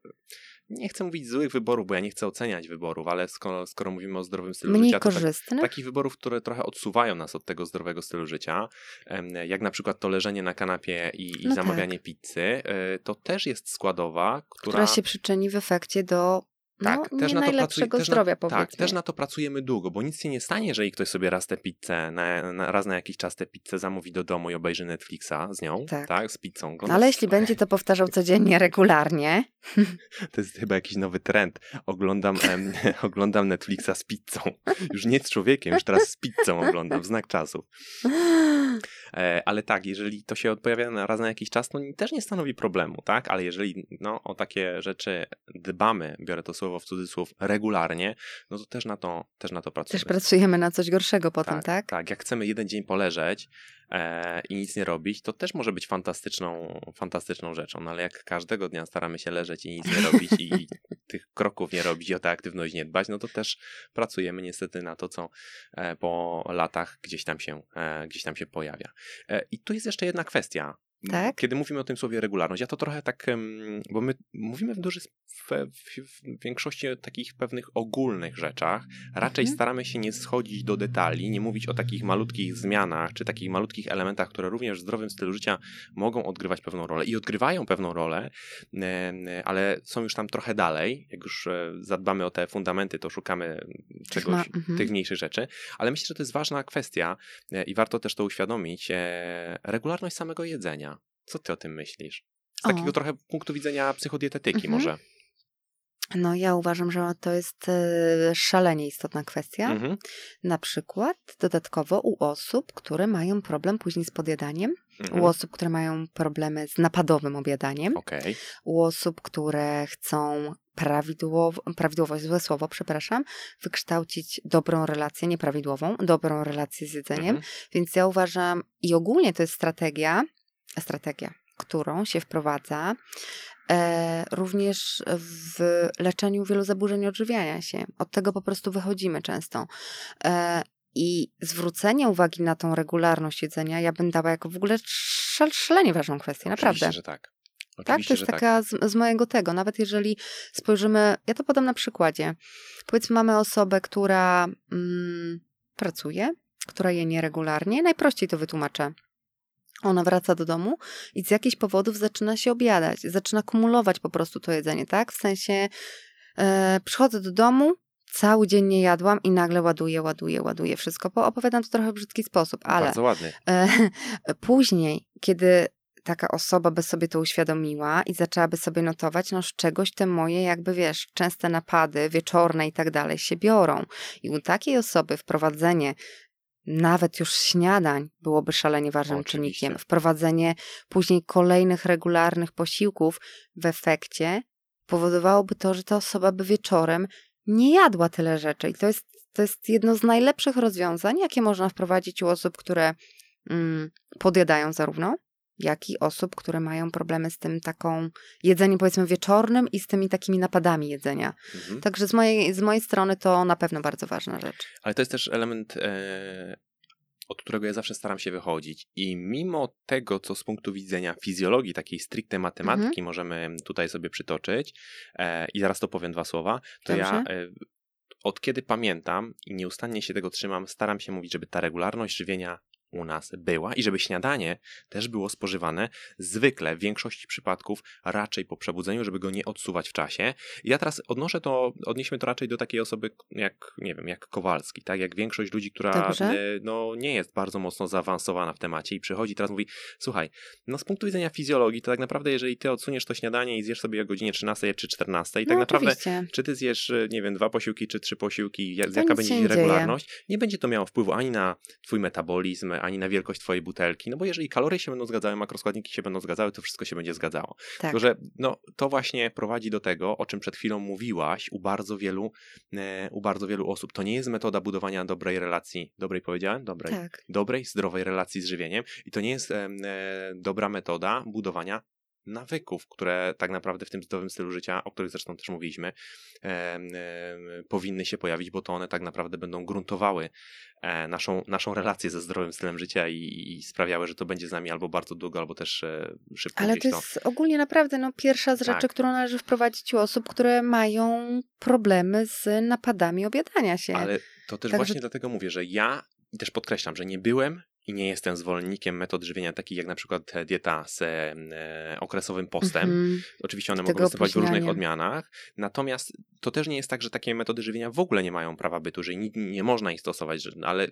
nie chcę mówić złych wyborów, bo ja nie chcę oceniać wyborów, ale skoro, skoro mówimy o zdrowym stylu Mniej życia, to tak, takich wyborów, które trochę odsuwają nas od tego zdrowego stylu życia, jak na przykład to leżenie na kanapie i, i no zamawianie tak. pizzy, e, to też jest składowa, która... która się przyczyni w efekcie do tak, no, też na to pracuje, też zdrowia, na, Tak, też na to pracujemy długo, bo nic się nie stanie, jeżeli ktoś sobie raz tę pizzę, na, na, raz na jakiś czas tę pizzę zamówi do domu i obejrzy Netflixa z nią, tak, tak z pizzą. No, ale jeśli będzie to powtarzał codziennie, regularnie, <laughs> To jest chyba jakiś nowy trend. Oglądam, em, <laughs> oglądam Netflixa z pizzą. Już nie z człowiekiem, już teraz z pizzą oglądam, w znak czasów. E, ale tak, jeżeli to się pojawia raz na jakiś czas, to też nie stanowi problemu, tak? Ale jeżeli no, o takie rzeczy dbamy, biorę to słowo w cudzysłów, regularnie, no to też na to, też na to pracujemy. Też pracujemy na coś gorszego potem, tak? Tak, tak. jak chcemy jeden dzień poleżeć e, i nic nie robić, to też może być fantastyczną, fantastyczną rzeczą, no ale jak każdego dnia staramy się leżeć i nic nie robić i <laughs> tych kroków nie robić i o tę aktywność nie dbać, no to też pracujemy niestety na to, co e, po latach gdzieś tam się, e, gdzieś tam się pojawia. E, I tu jest jeszcze jedna kwestia. Tak? Kiedy mówimy o tym słowie regularność, ja to trochę tak, bo my mówimy w, duży, w, w, większości takich pewnych ogólnych rzeczach. Raczej mhm. staramy się nie schodzić do detali, nie mówić o takich malutkich zmianach, czy takich malutkich elementach, które również w zdrowym stylu życia mogą odgrywać pewną rolę i odgrywają pewną rolę, ale są już tam trochę dalej. Jak już e, zadbamy o te fundamenty, to szukamy czegoś, mhm. tych mniejszych rzeczy. Ale myślę, że to jest ważna kwestia e, i warto też to uświadomić. E, regularność samego jedzenia. Co ty o tym myślisz? Z takiego o. trochę punktu widzenia psychodietetyki mhm. może. No, ja uważam, że to jest e, szalenie istotna kwestia. Mhm. Na przykład dodatkowo u osób, które mają problem później z podjadaniem, mhm. u osób, które mają problemy z napadowym objadaniem, okay. u osób, które chcą prawidłowo, prawidłowo, złe słowo, przepraszam, wykształcić dobrą relację, nieprawidłową, dobrą relację z jedzeniem. Mhm. Więc ja uważam, i ogólnie to jest strategia, strategia, którą się wprowadza również w leczeniu wielu zaburzeń odżywiania się. Od tego po prostu wychodzimy często. E, i zwrócenie uwagi na tą regularność jedzenia, ja bym dała jako w ogóle szalenie ważną kwestię, Oczywiście, naprawdę. że tak. Oczywiście, tak, to jest taka tak. z, z, mojego tego. Nawet jeżeli spojrzymy, ja to podam na przykładzie. Powiedzmy, mamy osobę, która mm, pracuje, która je nieregularnie. Najprościej to wytłumaczę. Ona wraca do domu i z jakichś powodów zaczyna się obiadać, zaczyna kumulować po prostu to jedzenie, tak? W sensie e, przychodzę do domu, cały dzień nie jadłam i nagle ładuję, ładuję, ładuję wszystko. Bo opowiadam to trochę w brzydki sposób, ale Bardzo ładny. E, <laughs> później, kiedy taka osoba by sobie to uświadomiła i zaczęłaby sobie notować, no z czegoś te moje jakby, wiesz, częste napady wieczorne i tak dalej się biorą. I u takiej osoby wprowadzenie nawet już śniadań byłoby szalenie ważnym Oczywiście. czynnikiem. Wprowadzenie później kolejnych regularnych posiłków w efekcie powodowałoby to, że ta osoba by wieczorem nie jadła tyle rzeczy. I to jest, to jest jedno z najlepszych rozwiązań, jakie można wprowadzić u osób, które mm, podjadają zarówno, jak i osób, które mają problemy z tym taką jedzeniem powiedzmy wieczornym i z tymi takimi napadami jedzenia. Mhm. Także z mojej, z mojej strony to na pewno bardzo ważna rzecz. Ale to jest też element, e, od którego ja zawsze staram się wychodzić i mimo tego, co z punktu widzenia fizjologii, takiej stricte matematyki mhm. możemy tutaj sobie przytoczyć e, i zaraz to powiem dwa słowa, to Dobrze. ja e, od kiedy pamiętam i nieustannie się tego trzymam, staram się mówić, żeby ta regularność żywienia u nas była i żeby śniadanie też było spożywane zwykle w większości przypadków raczej po przebudzeniu, żeby go nie odsuwać w czasie. I ja teraz odnoszę to, odnieśmy to raczej do takiej osoby jak, nie wiem, jak Kowalski, tak? Jak większość ludzi, która Dobrze. E, no, nie jest bardzo mocno zaawansowana w temacie i przychodzi teraz mówi, słuchaj, no z punktu widzenia fizjologii, to tak naprawdę jeżeli ty odsuniesz to śniadanie i zjesz sobie o godzinie 13 czy 14, i tak no, naprawdę oczywiście. czy ty zjesz, e, nie wiem, dwa posiłki czy trzy posiłki, jaka będzie regularność, dzieje. nie będzie to miało wpływu ani na twój metabolizm, ani na wielkość twojej butelki, no bo jeżeli kalorie się będą zgadzały, makroskładniki się będą zgadzały, to wszystko się będzie zgadzało. Tak. Tylko, że no, to właśnie prowadzi do tego, o czym przed chwilą mówiłaś u bardzo wielu, e, u bardzo wielu osób. To nie jest metoda budowania dobrej relacji, dobrej powiedziałem? Dobrej, tak. dobrej zdrowej relacji z żywieniem i to nie jest e, dobra metoda budowania nawyków, które tak naprawdę w tym zdrowym stylu życia, o których zresztą też mówiliśmy, e, e, powinny się pojawić, bo to one tak naprawdę będą gruntowały e, naszą, naszą relację ze zdrowym stylem życia i, i, sprawiały, że to będzie z nami albo bardzo długo, albo też e, szybko. Ale to jest to... ogólnie naprawdę no, pierwsza z rzeczy, tak. którą należy wprowadzić u osób, które mają problemy z napadami obiadania się. Ale to też tak, właśnie że... dlatego mówię, że ja i też podkreślam, że nie byłem i nie jestem zwolennikiem metod żywienia takich jak na przykład dieta z e, okresowym postem. Mm -hmm. Oczywiście one Tego mogą występować w różnych odmianach, natomiast to też nie jest tak, że takie metody żywienia w ogóle nie mają prawa bytu, że nie, nie można ich stosować, że, ale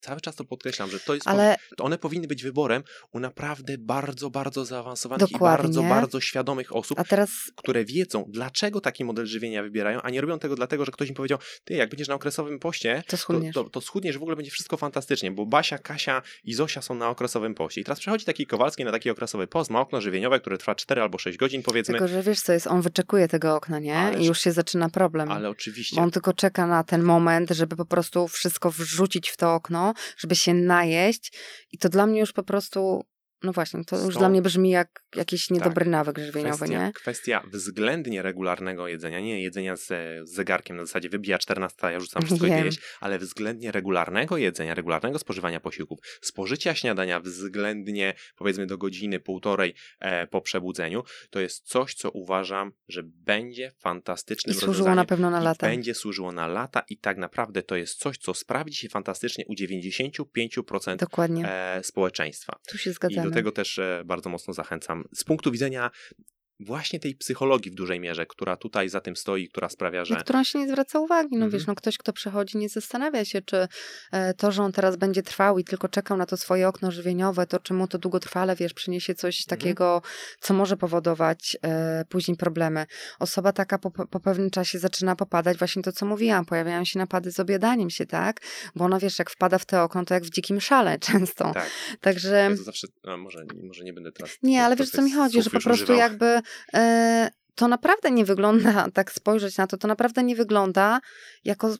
cały czas to podkreślam, że to jest, Ale to one powinny być wyborem u naprawdę bardzo, bardzo zaawansowanych i Dokładnie. bardzo, bardzo świadomych osób, teraz które wiedzą, dlaczego taki model żywienia wybierają, a nie robią tego dlatego, że ktoś im powiedział, ty, jak będziesz na okresowym poście, to schudniesz. to, to, to schudniesz, w ogóle będzie wszystko fantastycznie, bo Basia, Kasia i Zosia są na okresowym poście. I teraz przechodzi taki Kowalski na taki okresowy post, ma okno żywieniowe, które trwa 4 albo 6 godzin, powiedzmy, Tylko, że wiesz co jest, on wyczekuje tego okna, nie? Ależ- I już się zaczyna problem. ale oczywiście... Bo on tylko czeka na ten moment, żeby po prostu wszystko wrzucić w to okno, żeby się najeść. I to dla mnie już po prostu, no właśnie, to już dla mnie brzmi jak jakiś niedobry nawyk żywieniowy, kwestia, nie? kwestia względnie regularnego jedzenia, nie jedzenia z, z zegarkiem na zasadzie wybija 14, ja rzucam wszystko i Wiem. jeść, ale względnie regularnego jedzenia, regularnego spożywania posiłków, spożycia śniadania względnie powiedzmy do godziny, półtorej e, po przebudzeniu, to jest coś, co uważam, że będzie I fantastycznym służyło rozwiązaniem. na pewno na I lata. będzie służyło na lata i tak naprawdę to jest coś, co sprawdzi się fantastycznie u 95% Dokładnie. e, społeczeństwa. Tu się I zgadzamy. Do tego też e, bardzo mocno zachęcam. Z punktu widzenia właśnie tej psychologii w dużej mierze, która tutaj za tym stoi, która sprawia, Na że którą się nie zwraca uwagi. No Mhm. wiesz, no ktoś, kto przechodzi, nie zastanawia się, czy e, to, że on teraz będzie trwał i tylko czekał na to swoje okno żywieniowe, to czy mu to długotrwale, wiesz, przyniesie coś Mhm. takiego, co może powodować e, później problemy. Osoba taka po, po pewnym czasie zaczyna popadać, właśnie to, co mówiłam, pojawiają się napady z objadaniem się, tak? Bo ona, wiesz, jak wpada w te okno, to jak w dzikim szale <laughs> często. tak, Także... ja zawsze, a może, może nie będę teraz... Nie, ale wiesz co mi chodzi, że po prostu używał. jakby to naprawdę nie wygląda, <laughs> tak spojrzeć na to, to naprawdę nie wygląda jako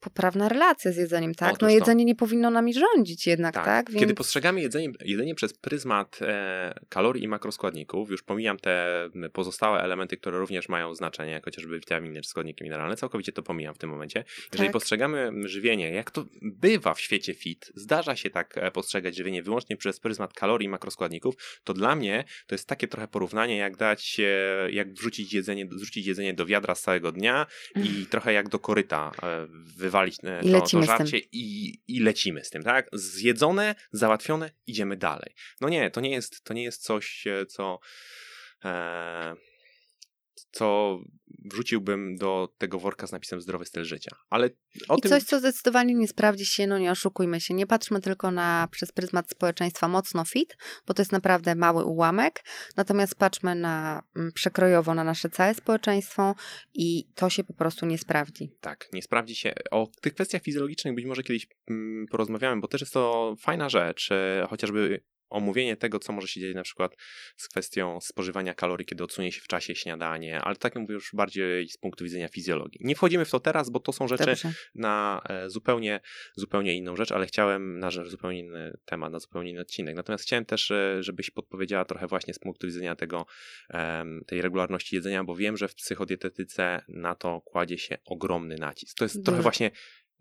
poprawna relacja z jedzeniem, tak? Otóż No to. jedzenie nie powinno nami rządzić jednak, tak? Kiedy Więc postrzegamy jedzenie, jedzenie przez pryzmat e, kalorii i makroskładników, już pomijam te pozostałe elementy, które również mają znaczenie, jak chociażby witaminy czy składniki mineralne, całkowicie to pomijam w tym momencie. Jeżeli Tak. postrzegamy żywienie, jak to bywa w świecie fit, zdarza się tak e, postrzegać żywienie wyłącznie przez pryzmat kalorii i makroskładników, to dla mnie to jest takie trochę porównanie, jak dać, e, jak wrzucić jedzenie, zrzucić jedzenie do wiadra z całego dnia i trochę jak do koryta e, wywalić e, I to, to żarcie i, i lecimy z tym, tak? Zjedzone, załatwione, idziemy dalej. No nie, to nie jest, to nie jest coś, e, co e, co wrzuciłbym do tego worka z napisem zdrowy styl życia. Ale o I tym coś, co zdecydowanie nie sprawdzi się, no nie oszukujmy się, nie patrzmy tylko na przez pryzmat społeczeństwa mocno fit, bo to jest naprawdę mały ułamek, natomiast patrzmy na mm, przekrojowo na nasze całe społeczeństwo i to się po prostu nie sprawdzi. tak, nie sprawdzi się. O tych kwestiach fizjologicznych być może kiedyś mm, porozmawiamy, bo też jest to fajna rzecz, e, chociażby omówienie tego, co może się dziać na przykład z kwestią spożywania kalorii, kiedy odsunie się w czasie śniadanie, ale tak jak mówię już bardziej z punktu widzenia fizjologii. Nie wchodzimy w to teraz, bo to są rzeczy Dobrze. na e, zupełnie, zupełnie inną rzecz, ale chciałem na rzecz- zupełnie inny temat, na zupełnie inny odcinek. Natomiast chciałem też, e, żebyś podpowiedziała trochę właśnie z punktu widzenia tego, tej regularności jedzenia, bo wiem, że w psychodietetyce na to kładzie się ogromny nacisk. To jest trochę właśnie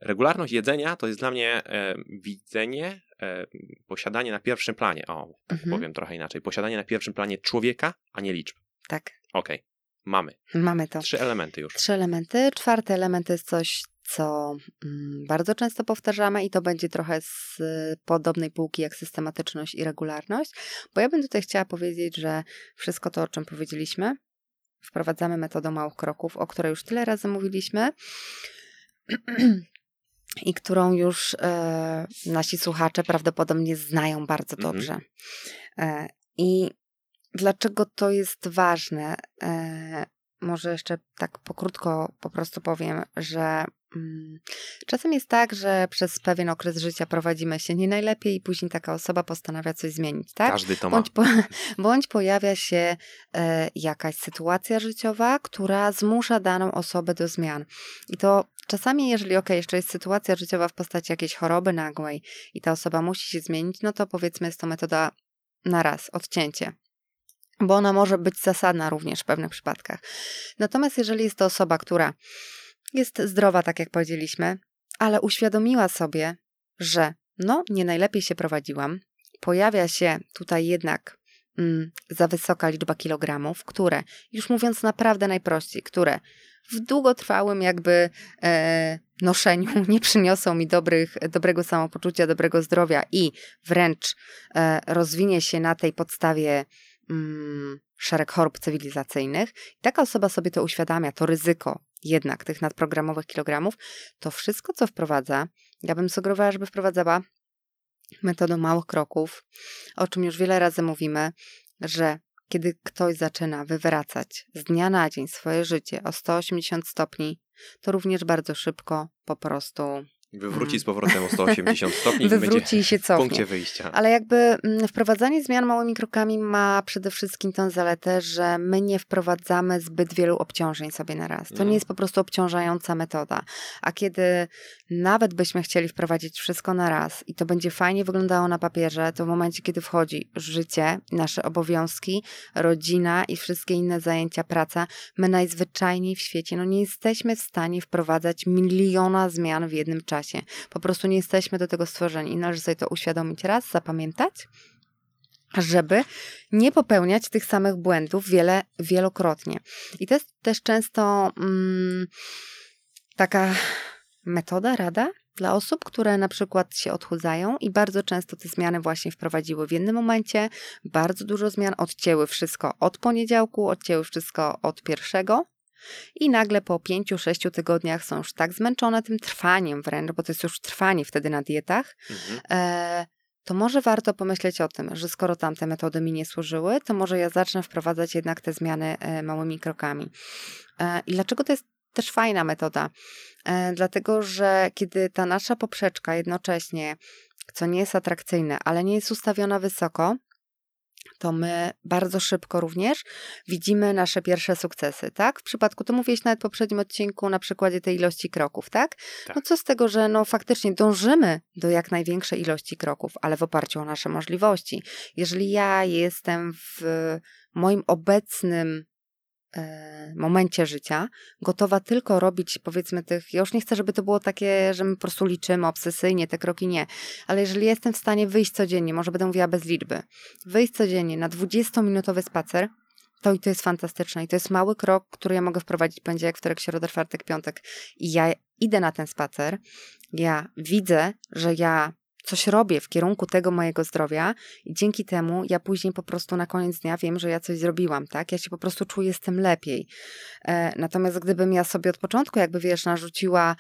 regularność jedzenia, to jest dla mnie e, widzenie, e, posiadanie na pierwszym planie, o, tak Mhm. powiem trochę inaczej, posiadanie na pierwszym planie człowieka, a nie liczb. Tak, Okej, mamy. mamy to. Trzy elementy już. Trzy elementy. Czwarty element to jest coś, co mm, bardzo często powtarzamy i to będzie trochę z y, podobnej półki jak systematyczność i regularność, bo ja bym tutaj chciała powiedzieć, że wszystko to, o czym powiedzieliśmy, wprowadzamy metodą małych kroków, o której już tyle razy mówiliśmy <clears throat> i którą już e, nasi słuchacze prawdopodobnie znają bardzo Mhm. dobrze. E, I dlaczego to jest ważne? E, może jeszcze tak pokrótko po prostu powiem, że czasem jest tak, że przez pewien okres życia prowadzimy się nie najlepiej i później taka osoba postanawia coś zmienić, tak? Każdy to ma. Bądź, po, <laughs> bądź pojawia się e, jakaś sytuacja życiowa, która zmusza daną osobę do zmian. I to czasami, jeżeli ok, jeszcze jest sytuacja życiowa w postaci jakiejś choroby nagłej i ta osoba musi się zmienić, no to powiedzmy jest to metoda na raz, odcięcie. Bo ona może być zasadna również w pewnych przypadkach. Natomiast jeżeli jest to osoba, która jest zdrowa, tak jak powiedzieliśmy, ale uświadomiła sobie, że no, nie najlepiej się prowadziłam, pojawia się tutaj jednak mm, za wysoka liczba kilogramów, które, już mówiąc naprawdę najprościej, które w długotrwałym jakby e, noszeniu <laughs> nie przyniosą mi dobrych, dobrego samopoczucia, dobrego zdrowia i wręcz e, rozwinie się na tej podstawie mm, szereg chorób cywilizacyjnych. I taka osoba sobie to uświadamia, to ryzyko jednak tych nadprogramowych kilogramów, to wszystko, co wprowadza, ja bym sugerowała, żeby wprowadzała metodą małych kroków, o czym już wiele razy mówimy, że kiedy ktoś zaczyna wywracać z dnia na dzień swoje życie o 180 stopni, to również bardzo szybko po prostu Wywróci z powrotem o 180 stopni wywróci i się w punkcie wyjścia. Ale jakby mm, wprowadzanie zmian małymi krokami ma przede wszystkim tą zaletę, że my nie wprowadzamy zbyt wielu obciążeń sobie na raz. To Mhm. nie jest po prostu obciążająca metoda. A kiedy nawet byśmy chcieli wprowadzić wszystko na raz i to będzie fajnie wyglądało na papierze, to w momencie, kiedy wchodzi życie, nasze obowiązki, rodzina i wszystkie inne zajęcia, praca, my najzwyczajniej w świecie no nie jesteśmy w stanie wprowadzać miliona zmian w jednym czasie. Po prostu nie jesteśmy do tego stworzeni i należy sobie to uświadomić raz, zapamiętać, żeby nie popełniać tych samych błędów wiele, wielokrotnie. I to jest też często mm, taka metoda, rada dla osób, które na przykład się odchudzają i bardzo często te zmiany właśnie wprowadziły w jednym momencie, bardzo dużo zmian, odcięły wszystko od poniedziałku, odcięły wszystko od pierwszego, i nagle po pięciu, sześciu tygodniach są już tak zmęczone tym trwaniem wręcz, bo to jest już trwanie wtedy na dietach, Mhm. e, to może warto pomyśleć o tym, że skoro tamte metody mi nie służyły, to może ja zacznę wprowadzać jednak te zmiany e, małymi krokami. E, I dlaczego to jest też fajna metoda? E, dlatego, że kiedy ta nasza poprzeczka jednocześnie, co nie jest atrakcyjne, ale nie jest ustawiona wysoko, to my bardzo szybko również widzimy nasze pierwsze sukcesy, tak? W przypadku, to mówiłeś nawet w poprzednim odcinku na przykładzie tej ilości kroków, tak? Tak. No co z tego, że no faktycznie dążymy do jak największej ilości kroków, ale w oparciu o nasze możliwości. Jeżeli ja jestem w moim obecnym momencie życia gotowa tylko robić powiedzmy tych, ja już nie chcę, żeby to było takie, że my po prostu liczymy obsesyjnie te kroki, nie, ale jeżeli jestem w stanie wyjść codziennie, może będę mówiła bez liczby, wyjść codziennie na 20-minutowy spacer, to i to jest fantastyczne i to jest mały krok, który ja mogę wprowadzić poniedziałek, wtorek, środa, czwartek, piątek. I ja idę na ten spacer, ja widzę, że ja coś robię w kierunku tego mojego zdrowia i dzięki temu ja później po prostu na koniec dnia wiem, że ja coś zrobiłam, tak? Ja się po prostu czuję z tym lepiej. E, natomiast gdybym ja sobie od początku jakby, wiesz, narzuciła,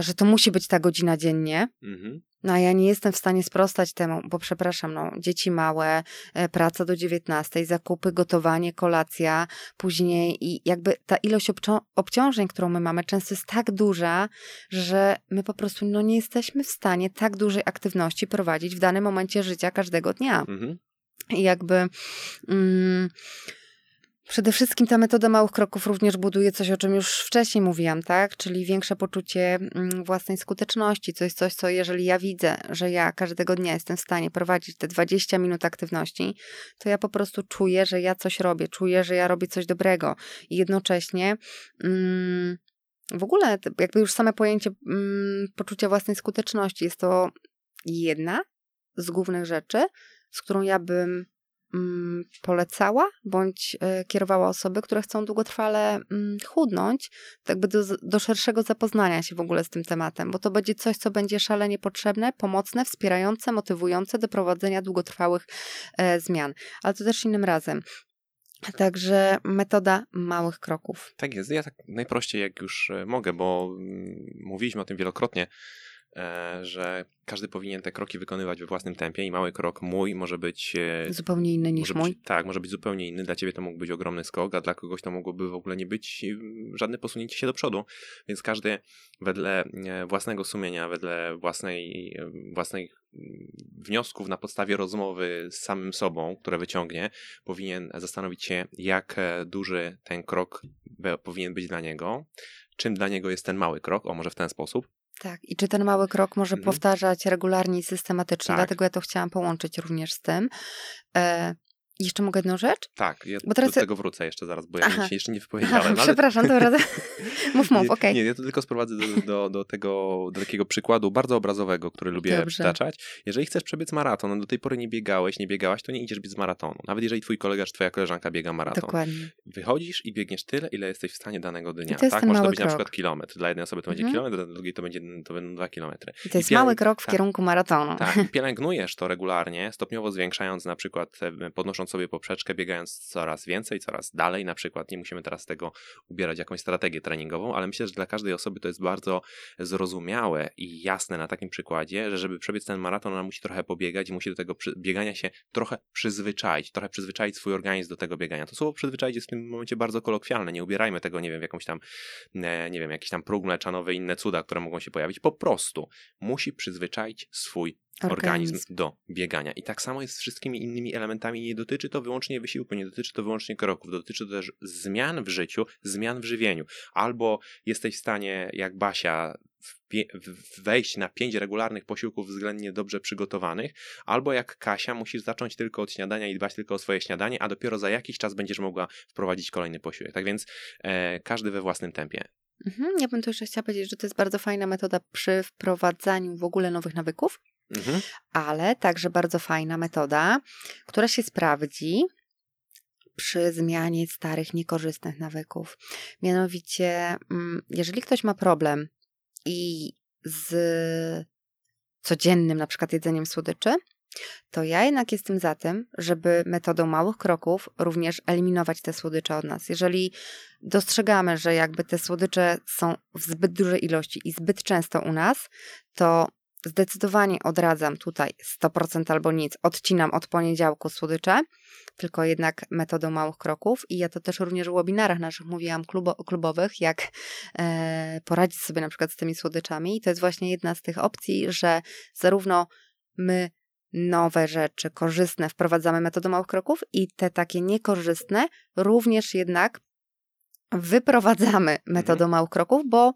że to musi być ta godzina dziennie, Mhm. no a ja nie jestem w stanie sprostać temu, bo przepraszam, no, dzieci małe, e, praca do 19, zakupy, gotowanie, kolacja, później i jakby ta ilość obcią- obciążeń, którą my mamy, często jest tak duża, że my po prostu no, nie jesteśmy w stanie tak dużej aktywności prowadzić w danym momencie życia każdego dnia. Mhm. I jakby mm, przede wszystkim ta metoda małych kroków również buduje coś, o czym już wcześniej mówiłam, tak? Czyli większe poczucie mm, własnej skuteczności. To jest coś, co jeżeli ja widzę, że ja każdego dnia jestem w stanie prowadzić te 20 minut aktywności, to ja po prostu czuję, że ja coś robię, czuję, że ja robię coś dobrego. I jednocześnie mm, w ogóle jakby już same pojęcie mm, poczucia własnej skuteczności jest to jedna z głównych rzeczy, z którą ja bym polecała bądź e, kierowała osoby, które chcą długotrwale mm, chudnąć, tak jakby do, do szerszego zapoznania się w ogóle z tym tematem, bo to będzie coś, co będzie szalenie potrzebne, pomocne, wspierające, motywujące do prowadzenia długotrwałych e, zmian. Ale to też innym razem. Także metoda małych kroków. Tak jest. Ja tak najprościej jak już e, mogę, bo mm, mówiliśmy o tym wielokrotnie, że każdy powinien te kroki wykonywać we własnym tempie i mały krok mój może być e, Zupełnie inny niż mój. Być, tak, może być zupełnie inny. Dla ciebie to mógł być ogromny skok, a dla kogoś to mogłoby w ogóle nie być mm, żadne posunięcie się do przodu. Więc każdy wedle e, własnego sumienia, wedle własnej, e, własnych mm, wniosków na podstawie rozmowy z samym sobą, które wyciągnie, powinien zastanowić się, jak e, duży ten krok powinien być dla niego. Czym dla niego jest ten mały krok, o może w ten sposób. Tak, i czy ten mały krok może Mhm. powtarzać regularnie i systematycznie, Tak. dlatego ja to chciałam połączyć również z tym. Jeszcze mogę jedną rzecz? Tak, ja Bo teraz- do tego wrócę jeszcze zaraz, bo ja Aha. się jeszcze nie Aha, wypowiedziałem. ale przepraszam, dobra. <laughs> mów, mów, okej. Nie, ja to tylko sprowadzę do, do, do, tego, do takiego przykładu bardzo obrazowego, który lubię Dobrze. przytaczać. Jeżeli chcesz przebiec maraton, a do tej pory nie biegałeś, nie biegałaś, to nie idziesz biec maratonu. Nawet jeżeli twój kolega czy twoja koleżanka biega maraton. Dokładnie. Wychodzisz i biegniesz tyle, ile jesteś w stanie danego dnia. to jest tak? Może to być na krok. przykład kilometr. Dla jednej osoby to będzie Mhm. kilometr, dla drugiej to, będzie, to będą dwa kilometry. I to jest pielęg- mały krok w tak. kierunku maratonu. Tak, i <laughs> pielęgnujesz to regularnie, stopniowo zwiększając na przykład, e, podnosząc sobie poprzeczkę, biegając coraz więcej, coraz dalej na przykład. Nie musimy teraz tego ubierać jakąś strategię treningową, ale myślę, że dla każdej osoby to jest bardzo zrozumiałe i jasne na takim przykładzie, że żeby przebiec ten maraton, ona musi trochę pobiegać i musi do tego biegania się trochę przyzwyczaić, trochę przyzwyczaić swój organizm do tego biegania. To słowo przyzwyczaić jest w tym momencie bardzo kolokwialne. Nie ubierajmy tego, nie wiem, w jakąś tam, e, nie wiem, jakiś tam próg mleczanowy, inne cuda, które mogą się pojawić. Po prostu musi przyzwyczaić swój organizm. organizm do biegania. I tak samo jest z wszystkimi innymi elementami. Nie dotyczy to wyłącznie wysiłku, nie dotyczy to wyłącznie kroków, dotyczy to też zmian w życiu, zmian w żywieniu. Albo jesteś w stanie, jak Basia, wejść na pięć regularnych posiłków względnie dobrze przygotowanych, albo jak Kasia musisz zacząć tylko od śniadania i dbać tylko o swoje śniadanie, a dopiero za jakiś czas będziesz mogła wprowadzić kolejny posiłek. Tak więc e, każdy we własnym tempie. Mhm, ja bym tu jeszcze chciała powiedzieć, że to jest bardzo fajna metoda przy wprowadzaniu w ogóle nowych nawyków, mhm. ale także bardzo fajna metoda, która się sprawdzi przy zmianie starych, niekorzystnych nawyków. Mianowicie, mm, jeżeli ktoś ma problem i z codziennym na przykład jedzeniem słodyczy, to ja jednak jestem za tym, żeby metodą małych kroków również eliminować te słodycze od nas. Jeżeli dostrzegamy, że jakby te słodycze są w zbyt dużej ilości i zbyt często u nas, to zdecydowanie odradzam tutaj 100% albo nic. Odcinam od poniedziałku słodycze, tylko jednak metodą małych kroków. I ja to też również w webinarach naszych mówiłam klubo, klubowych, jak e, poradzić sobie na przykład z tymi słodyczami. I to jest właśnie jedna z tych opcji, że zarówno my nowe rzeczy korzystne wprowadzamy metodą małych kroków i te takie niekorzystne również jednak wyprowadzamy metodą mhm. małych kroków, bo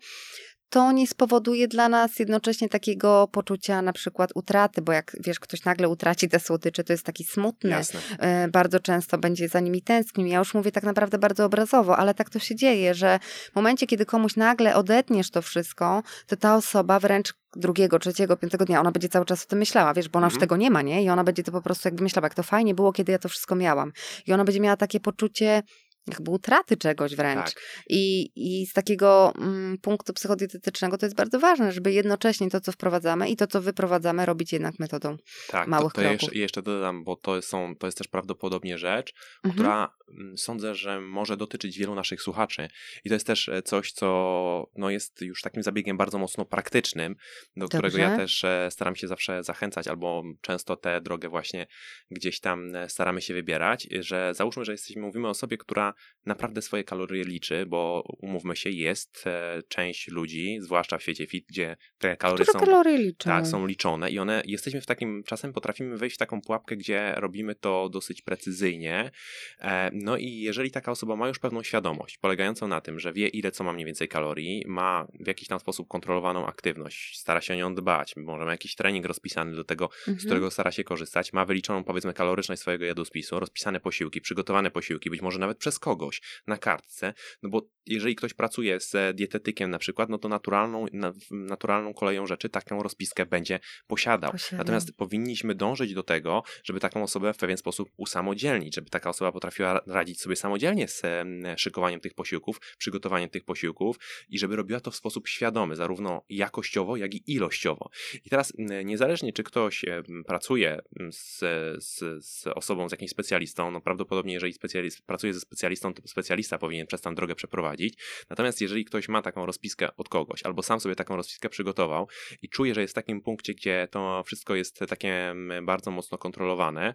to nie spowoduje dla nas jednocześnie takiego poczucia na przykład utraty, bo jak wiesz, ktoś nagle utraci te słodycze, to jest taki smutny. Jasne. E, bardzo często będzie za nimi tęsknił. Ja już mówię tak naprawdę bardzo obrazowo, ale tak to się dzieje, że w momencie, kiedy komuś nagle odetniesz to wszystko, to ta osoba wręcz drugiego, trzeciego, piątego dnia, ona będzie cały czas o tym myślała, wiesz, bo ona mhm. już tego nie ma, nie? I ona będzie to po prostu jakby myślała, jak to fajnie było, kiedy ja to wszystko miałam. I ona będzie miała takie poczucie jakby utraty czegoś wręcz. Tak. I, I z takiego mm, punktu psychodietetycznego to jest bardzo ważne, żeby jednocześnie to, co wprowadzamy i to, co wyprowadzamy, robić jednak metodą tak, małych to, to kroków. Jeszcze, jeszcze dodam, bo to, są, to jest też prawdopodobnie rzecz, mhm. która mm, sądzę, że może dotyczyć wielu naszych słuchaczy. I to jest też e, coś, co no, jest już takim zabiegiem bardzo mocno praktycznym, do Dobrze. którego ja też e, staram się zawsze zachęcać, albo często tę drogę właśnie gdzieś tam e, staramy się wybierać, że załóżmy, że jesteśmy, mówimy o osobie, która naprawdę swoje kalorie liczy, bo umówmy się, jest e, część ludzi, zwłaszcza w świecie fit, gdzie te kalorie są, kalorie liczą? Tak, są liczone i one, jesteśmy w takim, czasem potrafimy wejść w taką pułapkę, gdzie robimy to dosyć precyzyjnie. E, no i jeżeli taka osoba ma już pewną świadomość, polegającą na tym, że wie ile co ma mniej więcej kalorii, ma w jakiś tam sposób kontrolowaną aktywność, stara się o nią dbać, może ma jakiś trening rozpisany do tego, mhm. z którego stara się korzystać, ma wyliczoną powiedzmy kaloryczność swojego jadłospisu, rozpisane posiłki, przygotowane posiłki, być może nawet przez kogoś, na kartce, no bo jeżeli ktoś pracuje z dietetykiem na przykład, no to naturalną, naturalną koleją rzeczy taką rozpiskę będzie posiadał. Posiada. Natomiast powinniśmy dążyć do tego, żeby taką osobę w pewien sposób usamodzielnić, żeby taka osoba potrafiła radzić sobie samodzielnie z szykowaniem tych posiłków, przygotowaniem tych posiłków i żeby robiła to w sposób świadomy, zarówno jakościowo, jak i ilościowo. I teraz niezależnie, czy ktoś pracuje z, z, z osobą, z jakimś specjalistą, no prawdopodobnie jeżeli specjalist, pracuje ze specjalistą, to specjalista powinien przez tę drogę przeprowadzić. Natomiast jeżeli ktoś ma taką rozpiskę od kogoś, albo sam sobie taką rozpiskę przygotował i czuje, że jest w takim punkcie, gdzie to wszystko jest takie mm, bardzo mocno kontrolowane,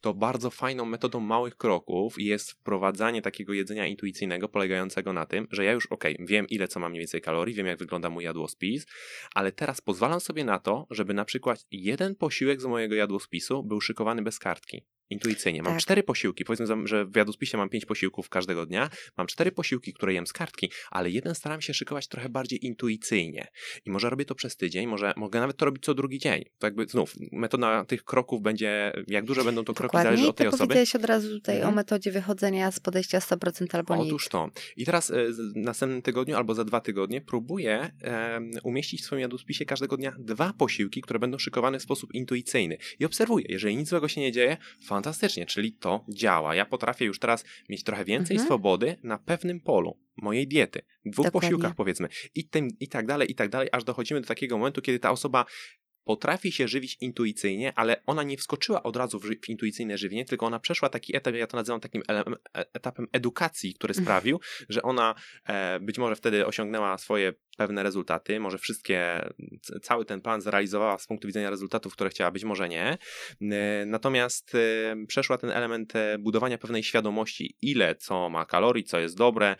to bardzo fajną metodą małych kroków jest wprowadzanie takiego jedzenia intuicyjnego, polegającego na tym, że ja już, ok, wiem ile co mam mniej więcej kalorii, wiem jak wygląda mój jadłospis, ale teraz pozwalam sobie na to, żeby na przykład jeden posiłek z mojego jadłospisu był szykowany bez kartki intuicyjnie. Mam tak. cztery posiłki, powiedzmy, że w jadłospisie mam pięć posiłków każdego dnia, mam cztery posiłki, które jem z kartki, ale jeden staram się szykować trochę bardziej intuicyjnie. I może robię to przez tydzień, może mogę nawet to robić co drugi dzień. To jakby znów, metoda tych kroków będzie, jak duże będą to kroki, Dokładnie. zależy od tej Ty osoby. powiedziałeś od razu tutaj mhm. o metodzie wychodzenia z podejścia 100% albo Otóż nic. Otóż to. I teraz e, w następnym tygodniu albo za dwa tygodnie próbuję e, umieścić w swoim jadłospisie każdego dnia dwa posiłki, które będą szykowane w sposób intuicyjny. I obserwuję, jeżeli nic złego się nie dzieje, fantastycznie, czyli to działa. Ja potrafię już teraz mieć trochę więcej mhm. swobody na pewnym polu mojej diety, dwóch Dokładnie. posiłkach powiedzmy i, tym, i tak dalej, i tak dalej, aż dochodzimy do takiego momentu, kiedy ta osoba potrafi się żywić intuicyjnie, ale ona nie wskoczyła od razu w, ży- w intuicyjne żywienie, tylko ona przeszła taki etap, ja to nazywam takim ele- e- etapem edukacji, który sprawił, że ona e, być może wtedy osiągnęła swoje pewne rezultaty, może wszystkie, cały ten plan zrealizowała z punktu widzenia rezultatów, które chciała, być może nie. Natomiast e, przeszła ten element e, budowania pewnej świadomości, ile co ma kalorii, co jest dobre,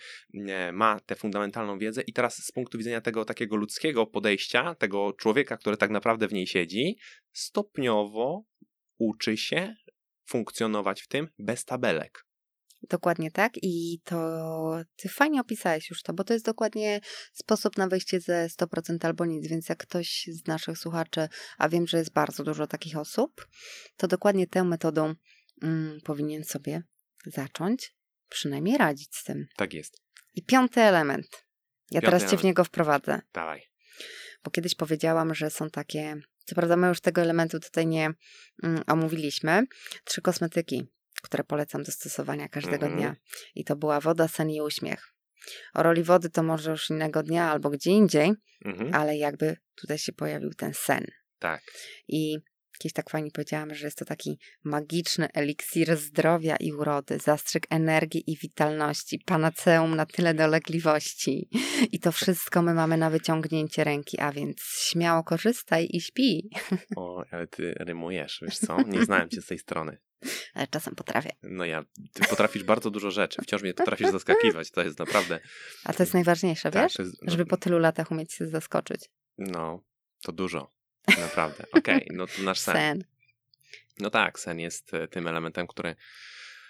ma tę fundamentalną wiedzę i teraz z punktu widzenia tego takiego ludzkiego podejścia, tego człowieka, który tak naprawdę w niej siedzi, stopniowo uczy się funkcjonować w tym bez tabelek. Dokładnie tak i to ty fajnie opisałeś już to, bo to jest dokładnie sposób na wyjście ze 100% albo nic, więc jak ktoś z naszych słuchaczy, a wiem, że jest bardzo dużo takich osób, to dokładnie tą metodą mm, powinien sobie zacząć przynajmniej radzić z tym. Tak jest. I piąty element. Ja Piąty teraz cię w element. niego wprowadzę, Dawaj. bo kiedyś powiedziałam, że są takie, co prawda my już tego elementu tutaj nie mm, omówiliśmy, trzy kosmetyki, które polecam do stosowania każdego Mhm. dnia. I to była woda, sen i uśmiech. O roli wody to może już innego dnia albo gdzie indziej, Mhm. ale jakby tutaj się pojawił ten sen. Tak. I kiedyś tak fajnie powiedziałam, że jest to taki magiczny eliksir zdrowia i urody, zastrzyk energii i witalności, panaceum na tyle dolegliwości. I to wszystko my mamy na wyciągnięcie ręki, a więc śmiało korzystaj i śpi. O, ale ty rymujesz, wiesz co? Nie znałem cię z tej strony. Ale czasem potrafię. No ja, ty potrafisz bardzo dużo rzeczy. Wciąż mnie potrafisz zaskakiwać. To jest naprawdę... A to jest najważniejsze, Tak, wiesz? to jest, no, Żeby po tylu latach umieć się zaskoczyć. no, to dużo. Naprawdę. Okej, no to nasz sen. Sen. No tak, sen jest e, tym elementem, który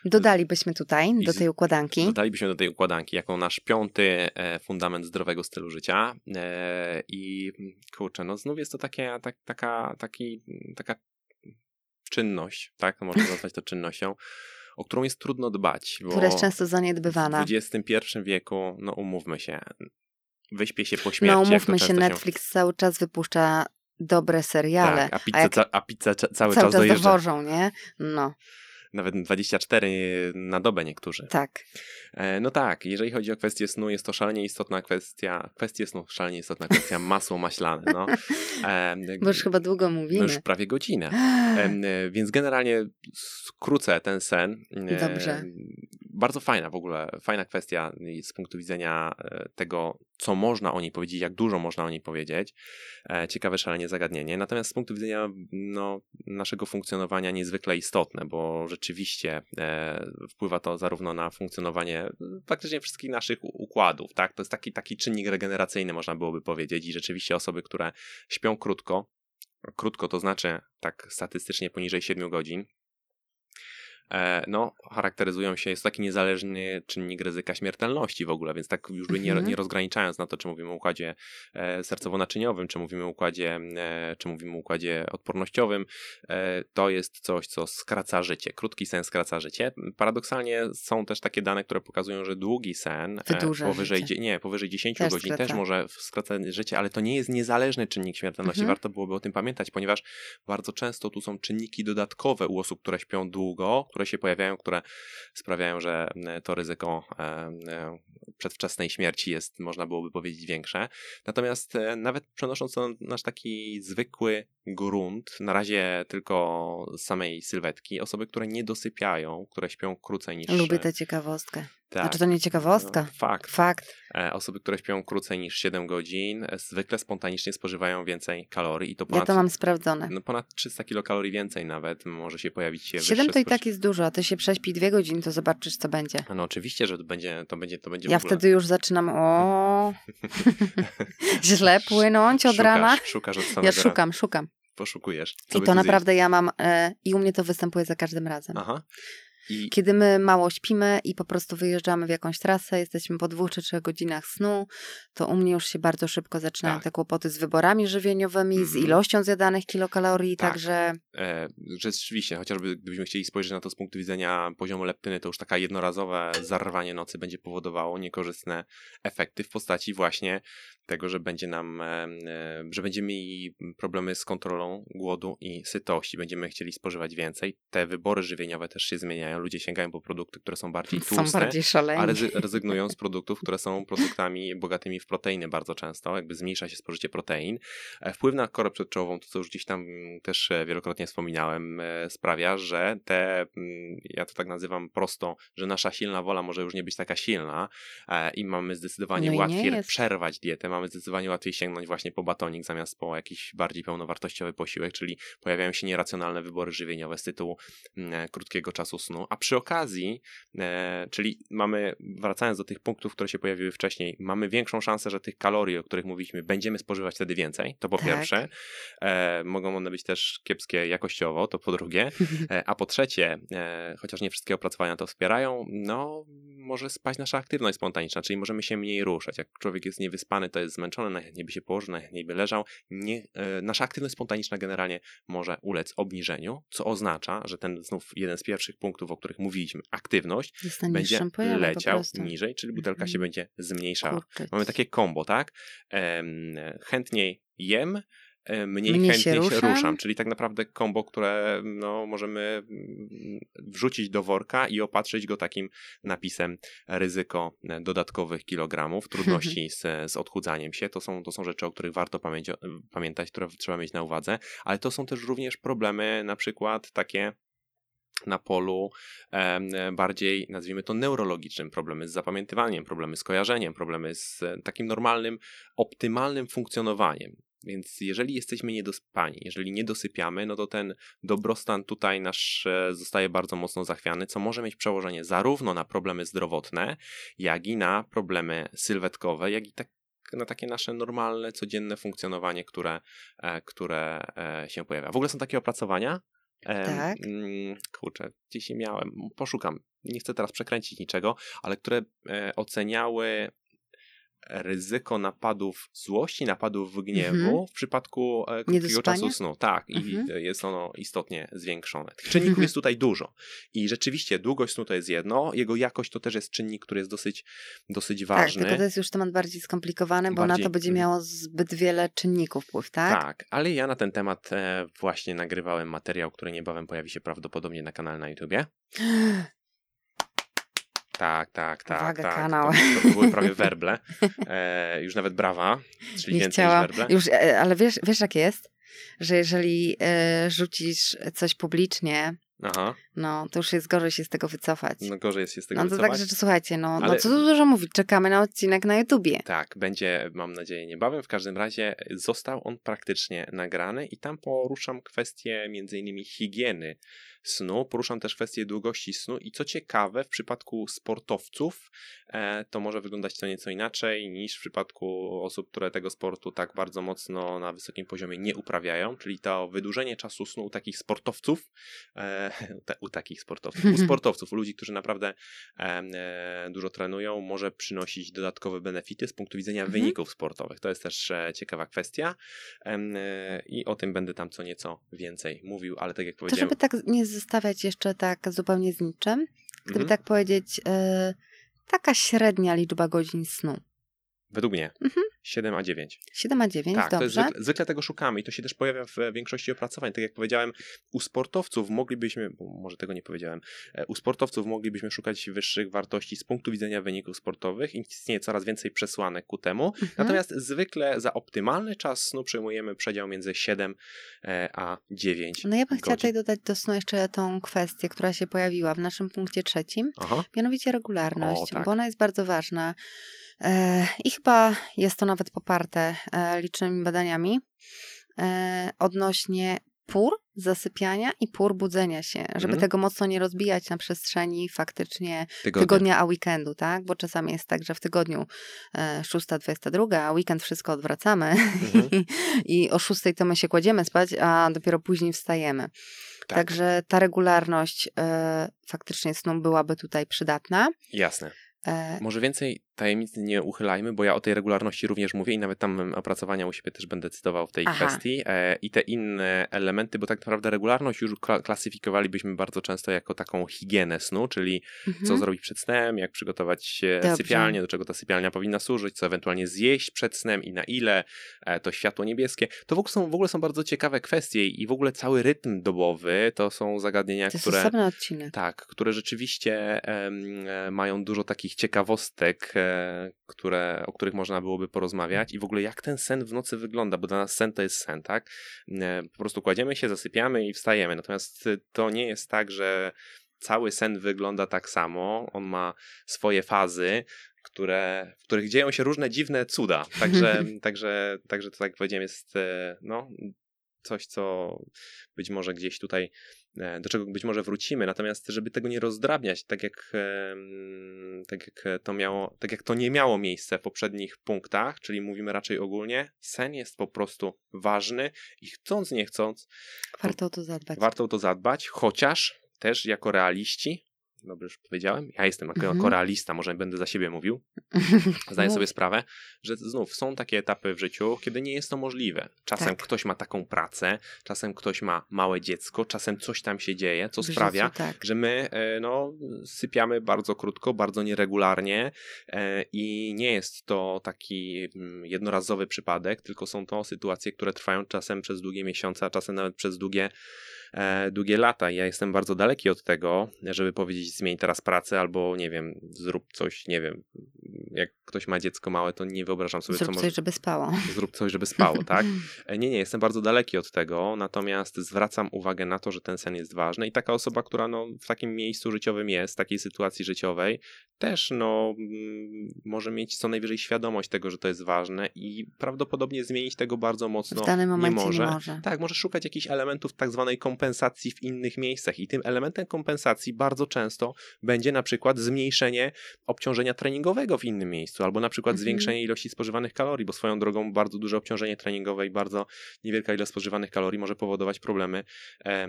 Dodalibyśmy tutaj do tej układanki. dodalibyśmy do tej układanki jako nasz piąty e, fundament zdrowego stylu życia. E, I kurczę, no znów jest to takie, tak, taka, taki, taka czynność, tak? Można nazwać to czynnością, o którą jest trudno dbać. Bo która jest często w zaniedbywana. XXI wieku, no umówmy się, wyśpię się po śmierci. No jak to umówmy się, Netflix cały czas wypuszcza dobre seriale. Tak, a a pizzę, jak ca, a pizzę ca, cały, cały czas czas dojeżdża. dowożą, nie? No, Nawet 24 na dobę niektórzy. tak. E, No tak, jeżeli chodzi o kwestię snu, jest to szalenie istotna kwestia, kwestie snu, szalenie istotna kwestia <laughs> masło maślane, no. Bo już chyba długo no mówimy. już prawie godzinę. <gasps> Więc generalnie skrócę ten sen. Dobrze. Bardzo fajna w ogóle, fajna kwestia z punktu widzenia e, tego, co można o niej powiedzieć, jak dużo można o niej powiedzieć. E, Ciekawe szalenie zagadnienie. Natomiast z punktu widzenia no, naszego funkcjonowania niezwykle istotne, bo rzeczywiście e, wpływa to zarówno na funkcjonowanie e, praktycznie wszystkich naszych układów. Tak? To jest taki, taki czynnik regeneracyjny, można byłoby powiedzieć. I rzeczywiście osoby, które śpią krótko, krótko to znaczy tak statystycznie poniżej 7 godzin, e, no, charakteryzują się, jest taki niezależny czynnik ryzyka śmiertelności w ogóle, więc tak już by nie, Mhm. nie rozgraniczając na to, czy mówimy o układzie e, sercowo-naczyniowym, czy mówimy o układzie, e, czy mówimy o układzie odpornościowym, e, to jest coś, co skraca życie. Krótki sen skraca życie. Paradoksalnie są też takie dane, które pokazują, że długi sen, e, Wydłuża powyżej, dzie- nie, powyżej 10 Też godzin skraca. też może skracać życie, ale to nie jest niezależny czynnik śmiertelności. Mhm. Warto byłoby o tym pamiętać, ponieważ bardzo często tu są czynniki dodatkowe u osób, które śpią długo, które się pojawiają, które sprawiają, że e, to ryzyko e, e, przedwczesnej śmierci jest, można byłoby powiedzieć, większe. Natomiast nawet przenosząc to na nasz taki zwykły grunt, na razie tylko samej sylwetki, osoby, które nie dosypiają, które śpią krócej niż... Lubię tę ciekawostkę. Tak, Znaczy to nie ciekawostka. no, fakt. Fakt. E, Osoby, które śpią krócej niż 7 godzin, e, zwykle spontanicznie spożywają więcej kalorii i to Ja ponad, to mam sprawdzone. no, ponad 300 kilokalorii więcej nawet może się pojawić się Siedem wyższe to i tak jest dużo, a ty się prześpi dwie godziny, to zobaczysz, co będzie. No oczywiście, że to będzie, to będzie, to będzie Ja ogóle... wtedy już zaczynam, o, <laughs> źle płynąć od szukasz, rana. Szukasz od Ja samego rana. szukam, szukam. Poszukujesz. co I to naprawdę ja mam, e, i u mnie to występuje za każdym razem. zjeść. Aha. I Kiedy my mało śpimy i po prostu wyjeżdżamy w jakąś trasę, jesteśmy po dwóch czy trzech godzinach snu, to u mnie już się bardzo szybko zaczynają Tak. te kłopoty z wyborami żywieniowymi, z Mhm. ilością zjadanych kilokalorii, Tak. także e, rzeczywiście, chociażby gdybyśmy chcieli spojrzeć na to z punktu widzenia poziomu leptyny, to już taka jednorazowe zarwanie nocy będzie powodowało niekorzystne efekty w postaci właśnie tego, że będzie nam, e, e, że będziemy mieli problemy z kontrolą głodu i sytości. Będziemy chcieli spożywać więcej. Te wybory żywieniowe też się zmieniają. Ludzie sięgają po produkty, które są bardziej Są tłuste, bardziej szaleni. a rezy- rezygnują z produktów, które są produktami bogatymi w proteiny bardzo często, jakby zmniejsza się spożycie protein. E, Wpływ na korę przedczołową, to co już gdzieś tam też e, wielokrotnie wspominałem, e, sprawia, że te, mm, ja to tak nazywam prosto, że nasza silna wola może już nie być taka silna i mamy zdecydowanie No łatwiej przerwać dietę, mamy zdecydowanie łatwiej sięgnąć właśnie po batonik zamiast po jakiś bardziej pełnowartościowy posiłek, czyli pojawiają się nieracjonalne wybory żywieniowe z tytułu mm, krótkiego czasu snu, a przy okazji, e, czyli mamy, wracając do tych punktów, które się pojawiły wcześniej, mamy większą szansę, że tych kalorii, o których mówiliśmy, będziemy spożywać wtedy więcej, to po Tak. pierwsze. E, mogą one być też kiepskie jakościowo, to po drugie. <laughs> E, a po trzecie, e, chociaż nie wszystkie opracowania to wspierają, no może spaść nasza aktywność spontaniczna, czyli możemy się mniej ruszać. Jak człowiek jest niewyspany, to jest zmęczony, najchętniej by się położył, najchętniej by leżał. Nie, e, nasza aktywność spontaniczna generalnie może ulec obniżeniu, co oznacza, że ten znów jeden z pierwszych punktów, o których mówiliśmy, aktywność, na będzie leciał niżej, czyli butelka się Mhm. będzie zmniejszała. Kurczyć. Mamy takie kombo, tak? Em, chętniej jem, mniej, Mniej się chętniej się ruszam. ruszam. Czyli tak naprawdę kombo, które no, możemy mm, wrzucić do worka i opatrzyć go takim napisem ryzyko dodatkowych kilogramów, <laughs> trudności z, z odchudzaniem się. To są, to są rzeczy, o których warto pamięci, pamiętać, które trzeba mieć na uwadze, ale to są też również problemy na przykład takie na polu em, bardziej, nazwijmy to, neurologicznym, problemy z zapamiętywaniem, problemy z kojarzeniem, problemy z e, takim normalnym, optymalnym funkcjonowaniem. Więc jeżeli jesteśmy niedospani, jeżeli nie dosypiamy, no to ten dobrostan tutaj nasz e, zostaje bardzo mocno zachwiany, co może mieć przełożenie zarówno na problemy zdrowotne, jak i na problemy sylwetkowe, jak i tak na takie nasze normalne, codzienne funkcjonowanie, które, e, które e, się pojawia. W ogóle są takie opracowania, Tak. mm, kurczę, gdzieś je miałem. Poszukam. Nie chcę teraz przekręcić niczego, ale które e, oceniały ryzyko napadów złości, napadów gniewu Mhm. w przypadku e, krótkiego czasu snu. Tak, i Mhm. e, jest ono istotnie zwiększone. Tych czynników jest tutaj dużo. I rzeczywiście długość snu to jest jedno, jego jakość to też jest czynnik, który jest dosyć, dosyć Tak, ważny. tylko to jest już temat bardziej skomplikowany, bo na Bardziej- to będzie mhm. miało zbyt wiele czynników wpływ, tak? Tak, ale ja na ten temat e, właśnie nagrywałem materiał, który niebawem pojawi się prawdopodobnie na kanale na YouTubie. <gasps> Tak, tak, tak. Uwaga, tak. kanał. To, to były prawie werble. <laughs> E, już nawet brawa, czyli Nie więcej chciałam. niż werble. Już, e, ale wiesz, wiesz jak jest? Że jeżeli e, rzucisz coś publicznie, Aha, no to już jest gorzej się z tego wycofać. no gorzej jest się z tego No to wycofać. tak, że słuchajcie, no, no Ale- co tu dużo mówić, czekamy na odcinek na YouTubie. Tak, będzie, mam nadzieję, niebawem. W każdym razie został on praktycznie nagrany i tam poruszam kwestie między innymi higieny snu, poruszam też kwestie długości snu i co ciekawe, w przypadku sportowców e, to może wyglądać to nieco inaczej niż w przypadku osób, które tego sportu tak bardzo mocno na wysokim poziomie nie uprawiają, czyli to wydłużenie czasu snu u takich sportowców, e, <laughs> u takich sportowców, u <laughs> sportowców, u ludzi, którzy naprawdę e, dużo trenują, może przynosić dodatkowe benefity z punktu widzenia Mhm. wyników sportowych. To jest też ciekawa kwestia i o tym będę tam co nieco więcej mówił, ale tak jak To powiedziałem, żeby tak nie zostawiać jeszcze tak zupełnie z niczym, gdyby Mhm. tak powiedzieć, e, taka średnia liczba godzin snu. Według mnie Mhm. 7 a 9. 7 a 9, Tak, dobrze. zwykle, zwykle tego szukamy i to się też pojawia w większości opracowań. Tak jak powiedziałem, u sportowców moglibyśmy, bo może tego nie powiedziałem, e, u sportowców moglibyśmy szukać wyższych wartości z punktu widzenia wyników sportowych i istnieje coraz więcej przesłanek ku temu. Mhm. Natomiast zwykle za optymalny czas snu przyjmujemy przedział między 7 e, a 9 No ja bym chciała godzin. tutaj dodać do snu jeszcze tą kwestię, która się pojawiła w naszym punkcie trzecim, Aha, mianowicie regularność, O, tak. bo ona jest bardzo ważna i chyba jest to nawet poparte e, licznymi badaniami e, odnośnie pór zasypiania i pór budzenia się, żeby Mhm. tego mocno nie rozbijać na przestrzeni faktycznie tygodnia. tygodnia a weekendu, tak? Bo czasami jest tak, że w tygodniu e, 6.22, a weekend wszystko odwracamy Mhm. <laughs> i o 6 to my się kładziemy spać, a dopiero później wstajemy. Tak. Także ta regularność e, faktycznie snu byłaby tutaj przydatna. Jasne. E, Może więcej tajemnicy nie uchylajmy, bo ja o tej regularności również mówię i nawet tam opracowania u siebie też będę cytował w tej Aha. kwestii. E, I te inne elementy, bo tak naprawdę regularność już klasyfikowalibyśmy bardzo często jako taką higienę snu, czyli mhm. co zrobić przed snem, jak przygotować Dobrze. sypialnię, do czego ta sypialnia powinna służyć, co ewentualnie zjeść przed snem i na ile, e, to światło niebieskie. To w ogóle, są, w ogóle są bardzo ciekawe kwestie i w ogóle cały rytm dobowy to są zagadnienia, to które... To odcinek. Tak, które rzeczywiście um, mają dużo takich ciekawostek, które, o których można byłoby porozmawiać i w ogóle jak ten sen w nocy wygląda, bo dla nas sen to jest sen, tak? E, po prostu kładziemy się, zasypiamy i wstajemy. Natomiast to nie jest tak, że cały sen wygląda tak samo. On ma swoje fazy, które, w których dzieją się różne dziwne cuda. Także, <laughs> także, także to, tak jak powiedziałem, jest e, no, coś, co być może gdzieś tutaj do czego być może wrócimy, natomiast żeby tego nie rozdrabniać, tak jak, tak jak to miało, tak jak to nie miało miejsca w poprzednich punktach, czyli mówimy raczej ogólnie, sen jest po prostu ważny i chcąc, nie chcąc, warto o to zadbać. Warto o to zadbać, chociaż też jako realiści dobrze już powiedziałem, ja jestem jako mm -hmm. realista, może będę za siebie mówił, <laughs> zdaję sobie sprawę, że znów są takie etapy w życiu, kiedy nie jest to możliwe. Czasem tak. ktoś ma taką pracę, czasem ktoś ma małe dziecko, czasem coś tam się dzieje, co w sprawia, życiu, tak. że my e, no, sypiamy bardzo krótko, bardzo nieregularnie e, i nie jest to taki mm, jednorazowy przypadek, tylko są to sytuacje, które trwają czasem przez długie miesiące, a czasem nawet przez długie E, długie lata. Ja jestem bardzo daleki od tego, żeby powiedzieć zmień teraz pracę albo nie wiem, zrób coś, nie wiem, jak ktoś ma dziecko małe, to nie wyobrażam sobie, zrób co coś, może... żeby spało. <laughs> Zrób coś, żeby spało, tak? <laughs> E, nie, nie, jestem bardzo daleki od tego, natomiast zwracam uwagę na to, że ten sen jest ważny i taka osoba, która no, w takim miejscu życiowym jest, w takiej sytuacji życiowej, też no, mm, może mieć co najwyżej świadomość tego, że to jest ważne i prawdopodobnie zmienić tego bardzo mocno w danym momencie nie może. Nie może. Tak, może szukać jakichś elementów tak zwanej kompensacji w innych miejscach i tym elementem kompensacji bardzo często będzie na przykład zmniejszenie obciążenia treningowego w innym miejscu albo na przykład mhm. zwiększenie ilości spożywanych kalorii, bo swoją drogą bardzo duże obciążenie treningowe i bardzo niewielka ilość spożywanych kalorii może powodować problemy e,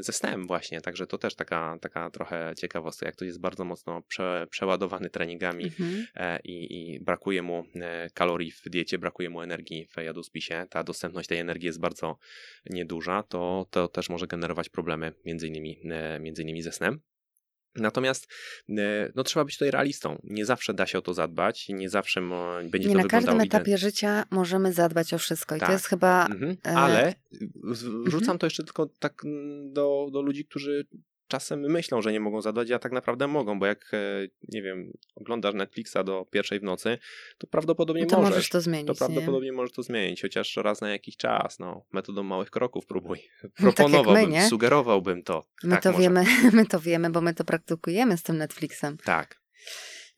ze snem właśnie, także to też taka, taka trochę ciekawostka, jak to jest bardzo mocno prze, przeładowany treningami mhm. e, i, i, brakuje mu e, kalorii w diecie, brakuje mu energii w jadłospisie, ta dostępność tej energii jest bardzo nieduża, to, to też może generować problemy między innymi, między innymi ze snem. Natomiast e, no, trzeba być tutaj realistą. Nie zawsze da się o to zadbać, nie zawsze będzie nie to na każdym etapie życia możemy zadbać o wszystko i tak. to jest chyba... Mhm. E, Ale wrzucam mhm. to jeszcze tylko tak do, do ludzi, którzy czasem myślą, że nie mogą zadać, a tak naprawdę mogą, bo jak, e, nie wiem, oglądasz Netflixa do pierwszej w nocy, to prawdopodobnie no to możesz. możesz to zmienić. To prawdopodobnie nie? możesz to zmienić, chociaż raz na jakiś czas, no, metodą małych kroków próbuj. <laughs> Proponowałbym, tak my, sugerowałbym to. My tak, to wiemy, <laughs> my to wiemy, bo my to praktykujemy z tym Netflixem. Tak.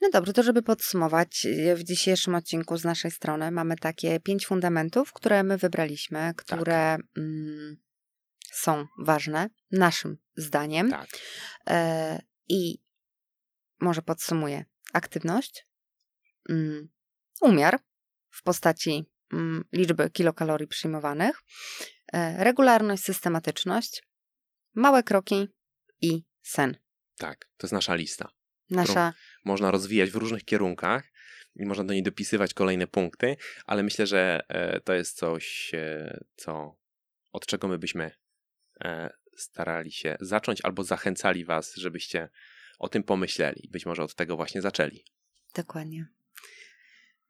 No dobrze, to żeby podsumować, w dzisiejszym odcinku z naszej strony mamy takie pięć fundamentów, które my wybraliśmy, które tak. mm, są ważne, naszym zdaniem. Tak. E, I może podsumuję. Aktywność, mm, umiar w postaci mm, liczby kilokalorii przyjmowanych, e, regularność, systematyczność, małe kroki i sen. Tak, to jest nasza lista. Nasza. Można rozwijać w różnych kierunkach i można do niej dopisywać kolejne punkty, ale myślę, że e, to jest coś, co od czego my byśmy starali się zacząć albo zachęcali Was, żebyście o tym pomyśleli. Być może od tego właśnie zaczęli. Dokładnie.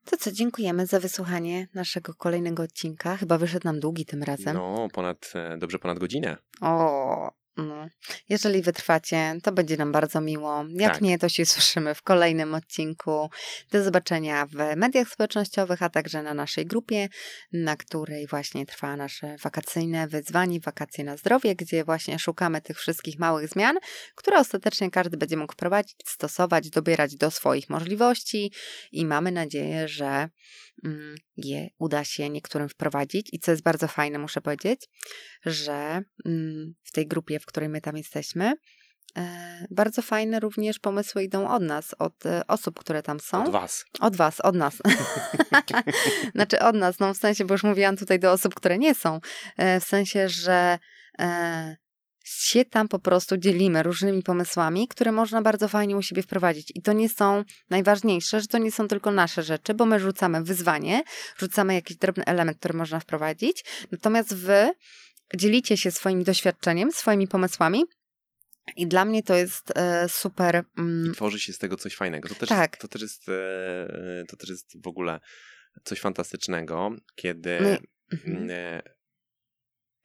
To co, dziękujemy za wysłuchanie naszego kolejnego odcinka. Chyba wyszedł nam długi tym razem. No, ponad, e, dobrze ponad godzinę. O, no. Jeżeli wytrwacie, to będzie nam bardzo miło. Jak tak. nie, to się słyszymy w kolejnym odcinku. Do zobaczenia w mediach społecznościowych, a także na naszej grupie, na której właśnie trwa nasze wakacyjne wyzwanie, wakacje na zdrowie, gdzie właśnie szukamy tych wszystkich małych zmian, które ostatecznie każdy będzie mógł wprowadzić, stosować, dobierać do swoich możliwości i mamy nadzieję, że je uda się niektórym wprowadzić. I co jest bardzo fajne, muszę powiedzieć, że mm, w tej grupie, w której my tam jesteśmy, e, bardzo fajne również pomysły idą od nas, od e, osób, które tam są. Od was. Od was, od nas. <laughs> <laughs> znaczy od nas, no w sensie, bo już mówiłam tutaj do osób, które nie są. E, w sensie, że się tam po prostu dzielimy różnymi pomysłami, które można bardzo fajnie u siebie wprowadzić. I to nie są najważniejsze, że to nie są tylko nasze rzeczy, bo my rzucamy wyzwanie, rzucamy jakiś drobny element, który można wprowadzić, natomiast wy dzielicie się swoim doświadczeniem, swoimi pomysłami i dla mnie to jest e, super. I tworzy się z tego coś fajnego. To też, tak. jest, to, też jest, e, to też jest w ogóle coś fantastycznego, kiedy mhm. e,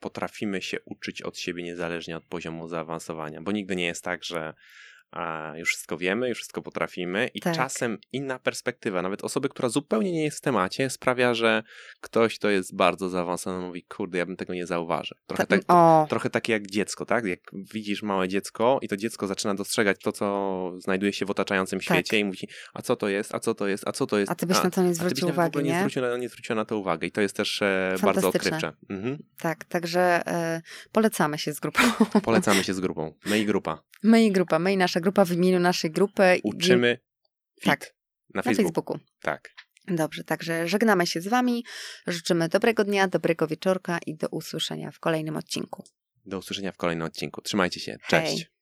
potrafimy się uczyć od siebie niezależnie od poziomu zaawansowania, bo nigdy nie jest tak, że a już wszystko wiemy, już wszystko potrafimy i Tak. czasem inna perspektywa, nawet osoby, która zupełnie nie jest w temacie, sprawia, że ktoś, kto jest bardzo zaawansowany, mówi, kurde, ja bym tego nie zauważył. Trochę, Ta- tak, trochę takie jak dziecko, tak? Jak widzisz małe dziecko i to dziecko zaczyna dostrzegać to, co znajduje się w otaczającym Tak. świecie i mówi, a co to jest, a co to jest, a co to jest. a ty byś na to nie a zwrócił uwagi, nie nie? zwrócił, na, nie zwrócił na to uwagę i to jest też e, bardzo odkrywcze. Mhm. Tak, także e, polecamy się z grupą. Polecamy <laughs> się z grupą. My i grupa. My i grupa, my i nasza grupa w imieniu naszej grupy. Uczymy Tak. na na Facebooku. Facebooku. Tak. Dobrze, także żegnamy się z Wami. Życzymy dobrego dnia, dobrego wieczorka i do usłyszenia w kolejnym odcinku. Do usłyszenia w kolejnym odcinku. Trzymajcie się. Hej. Cześć.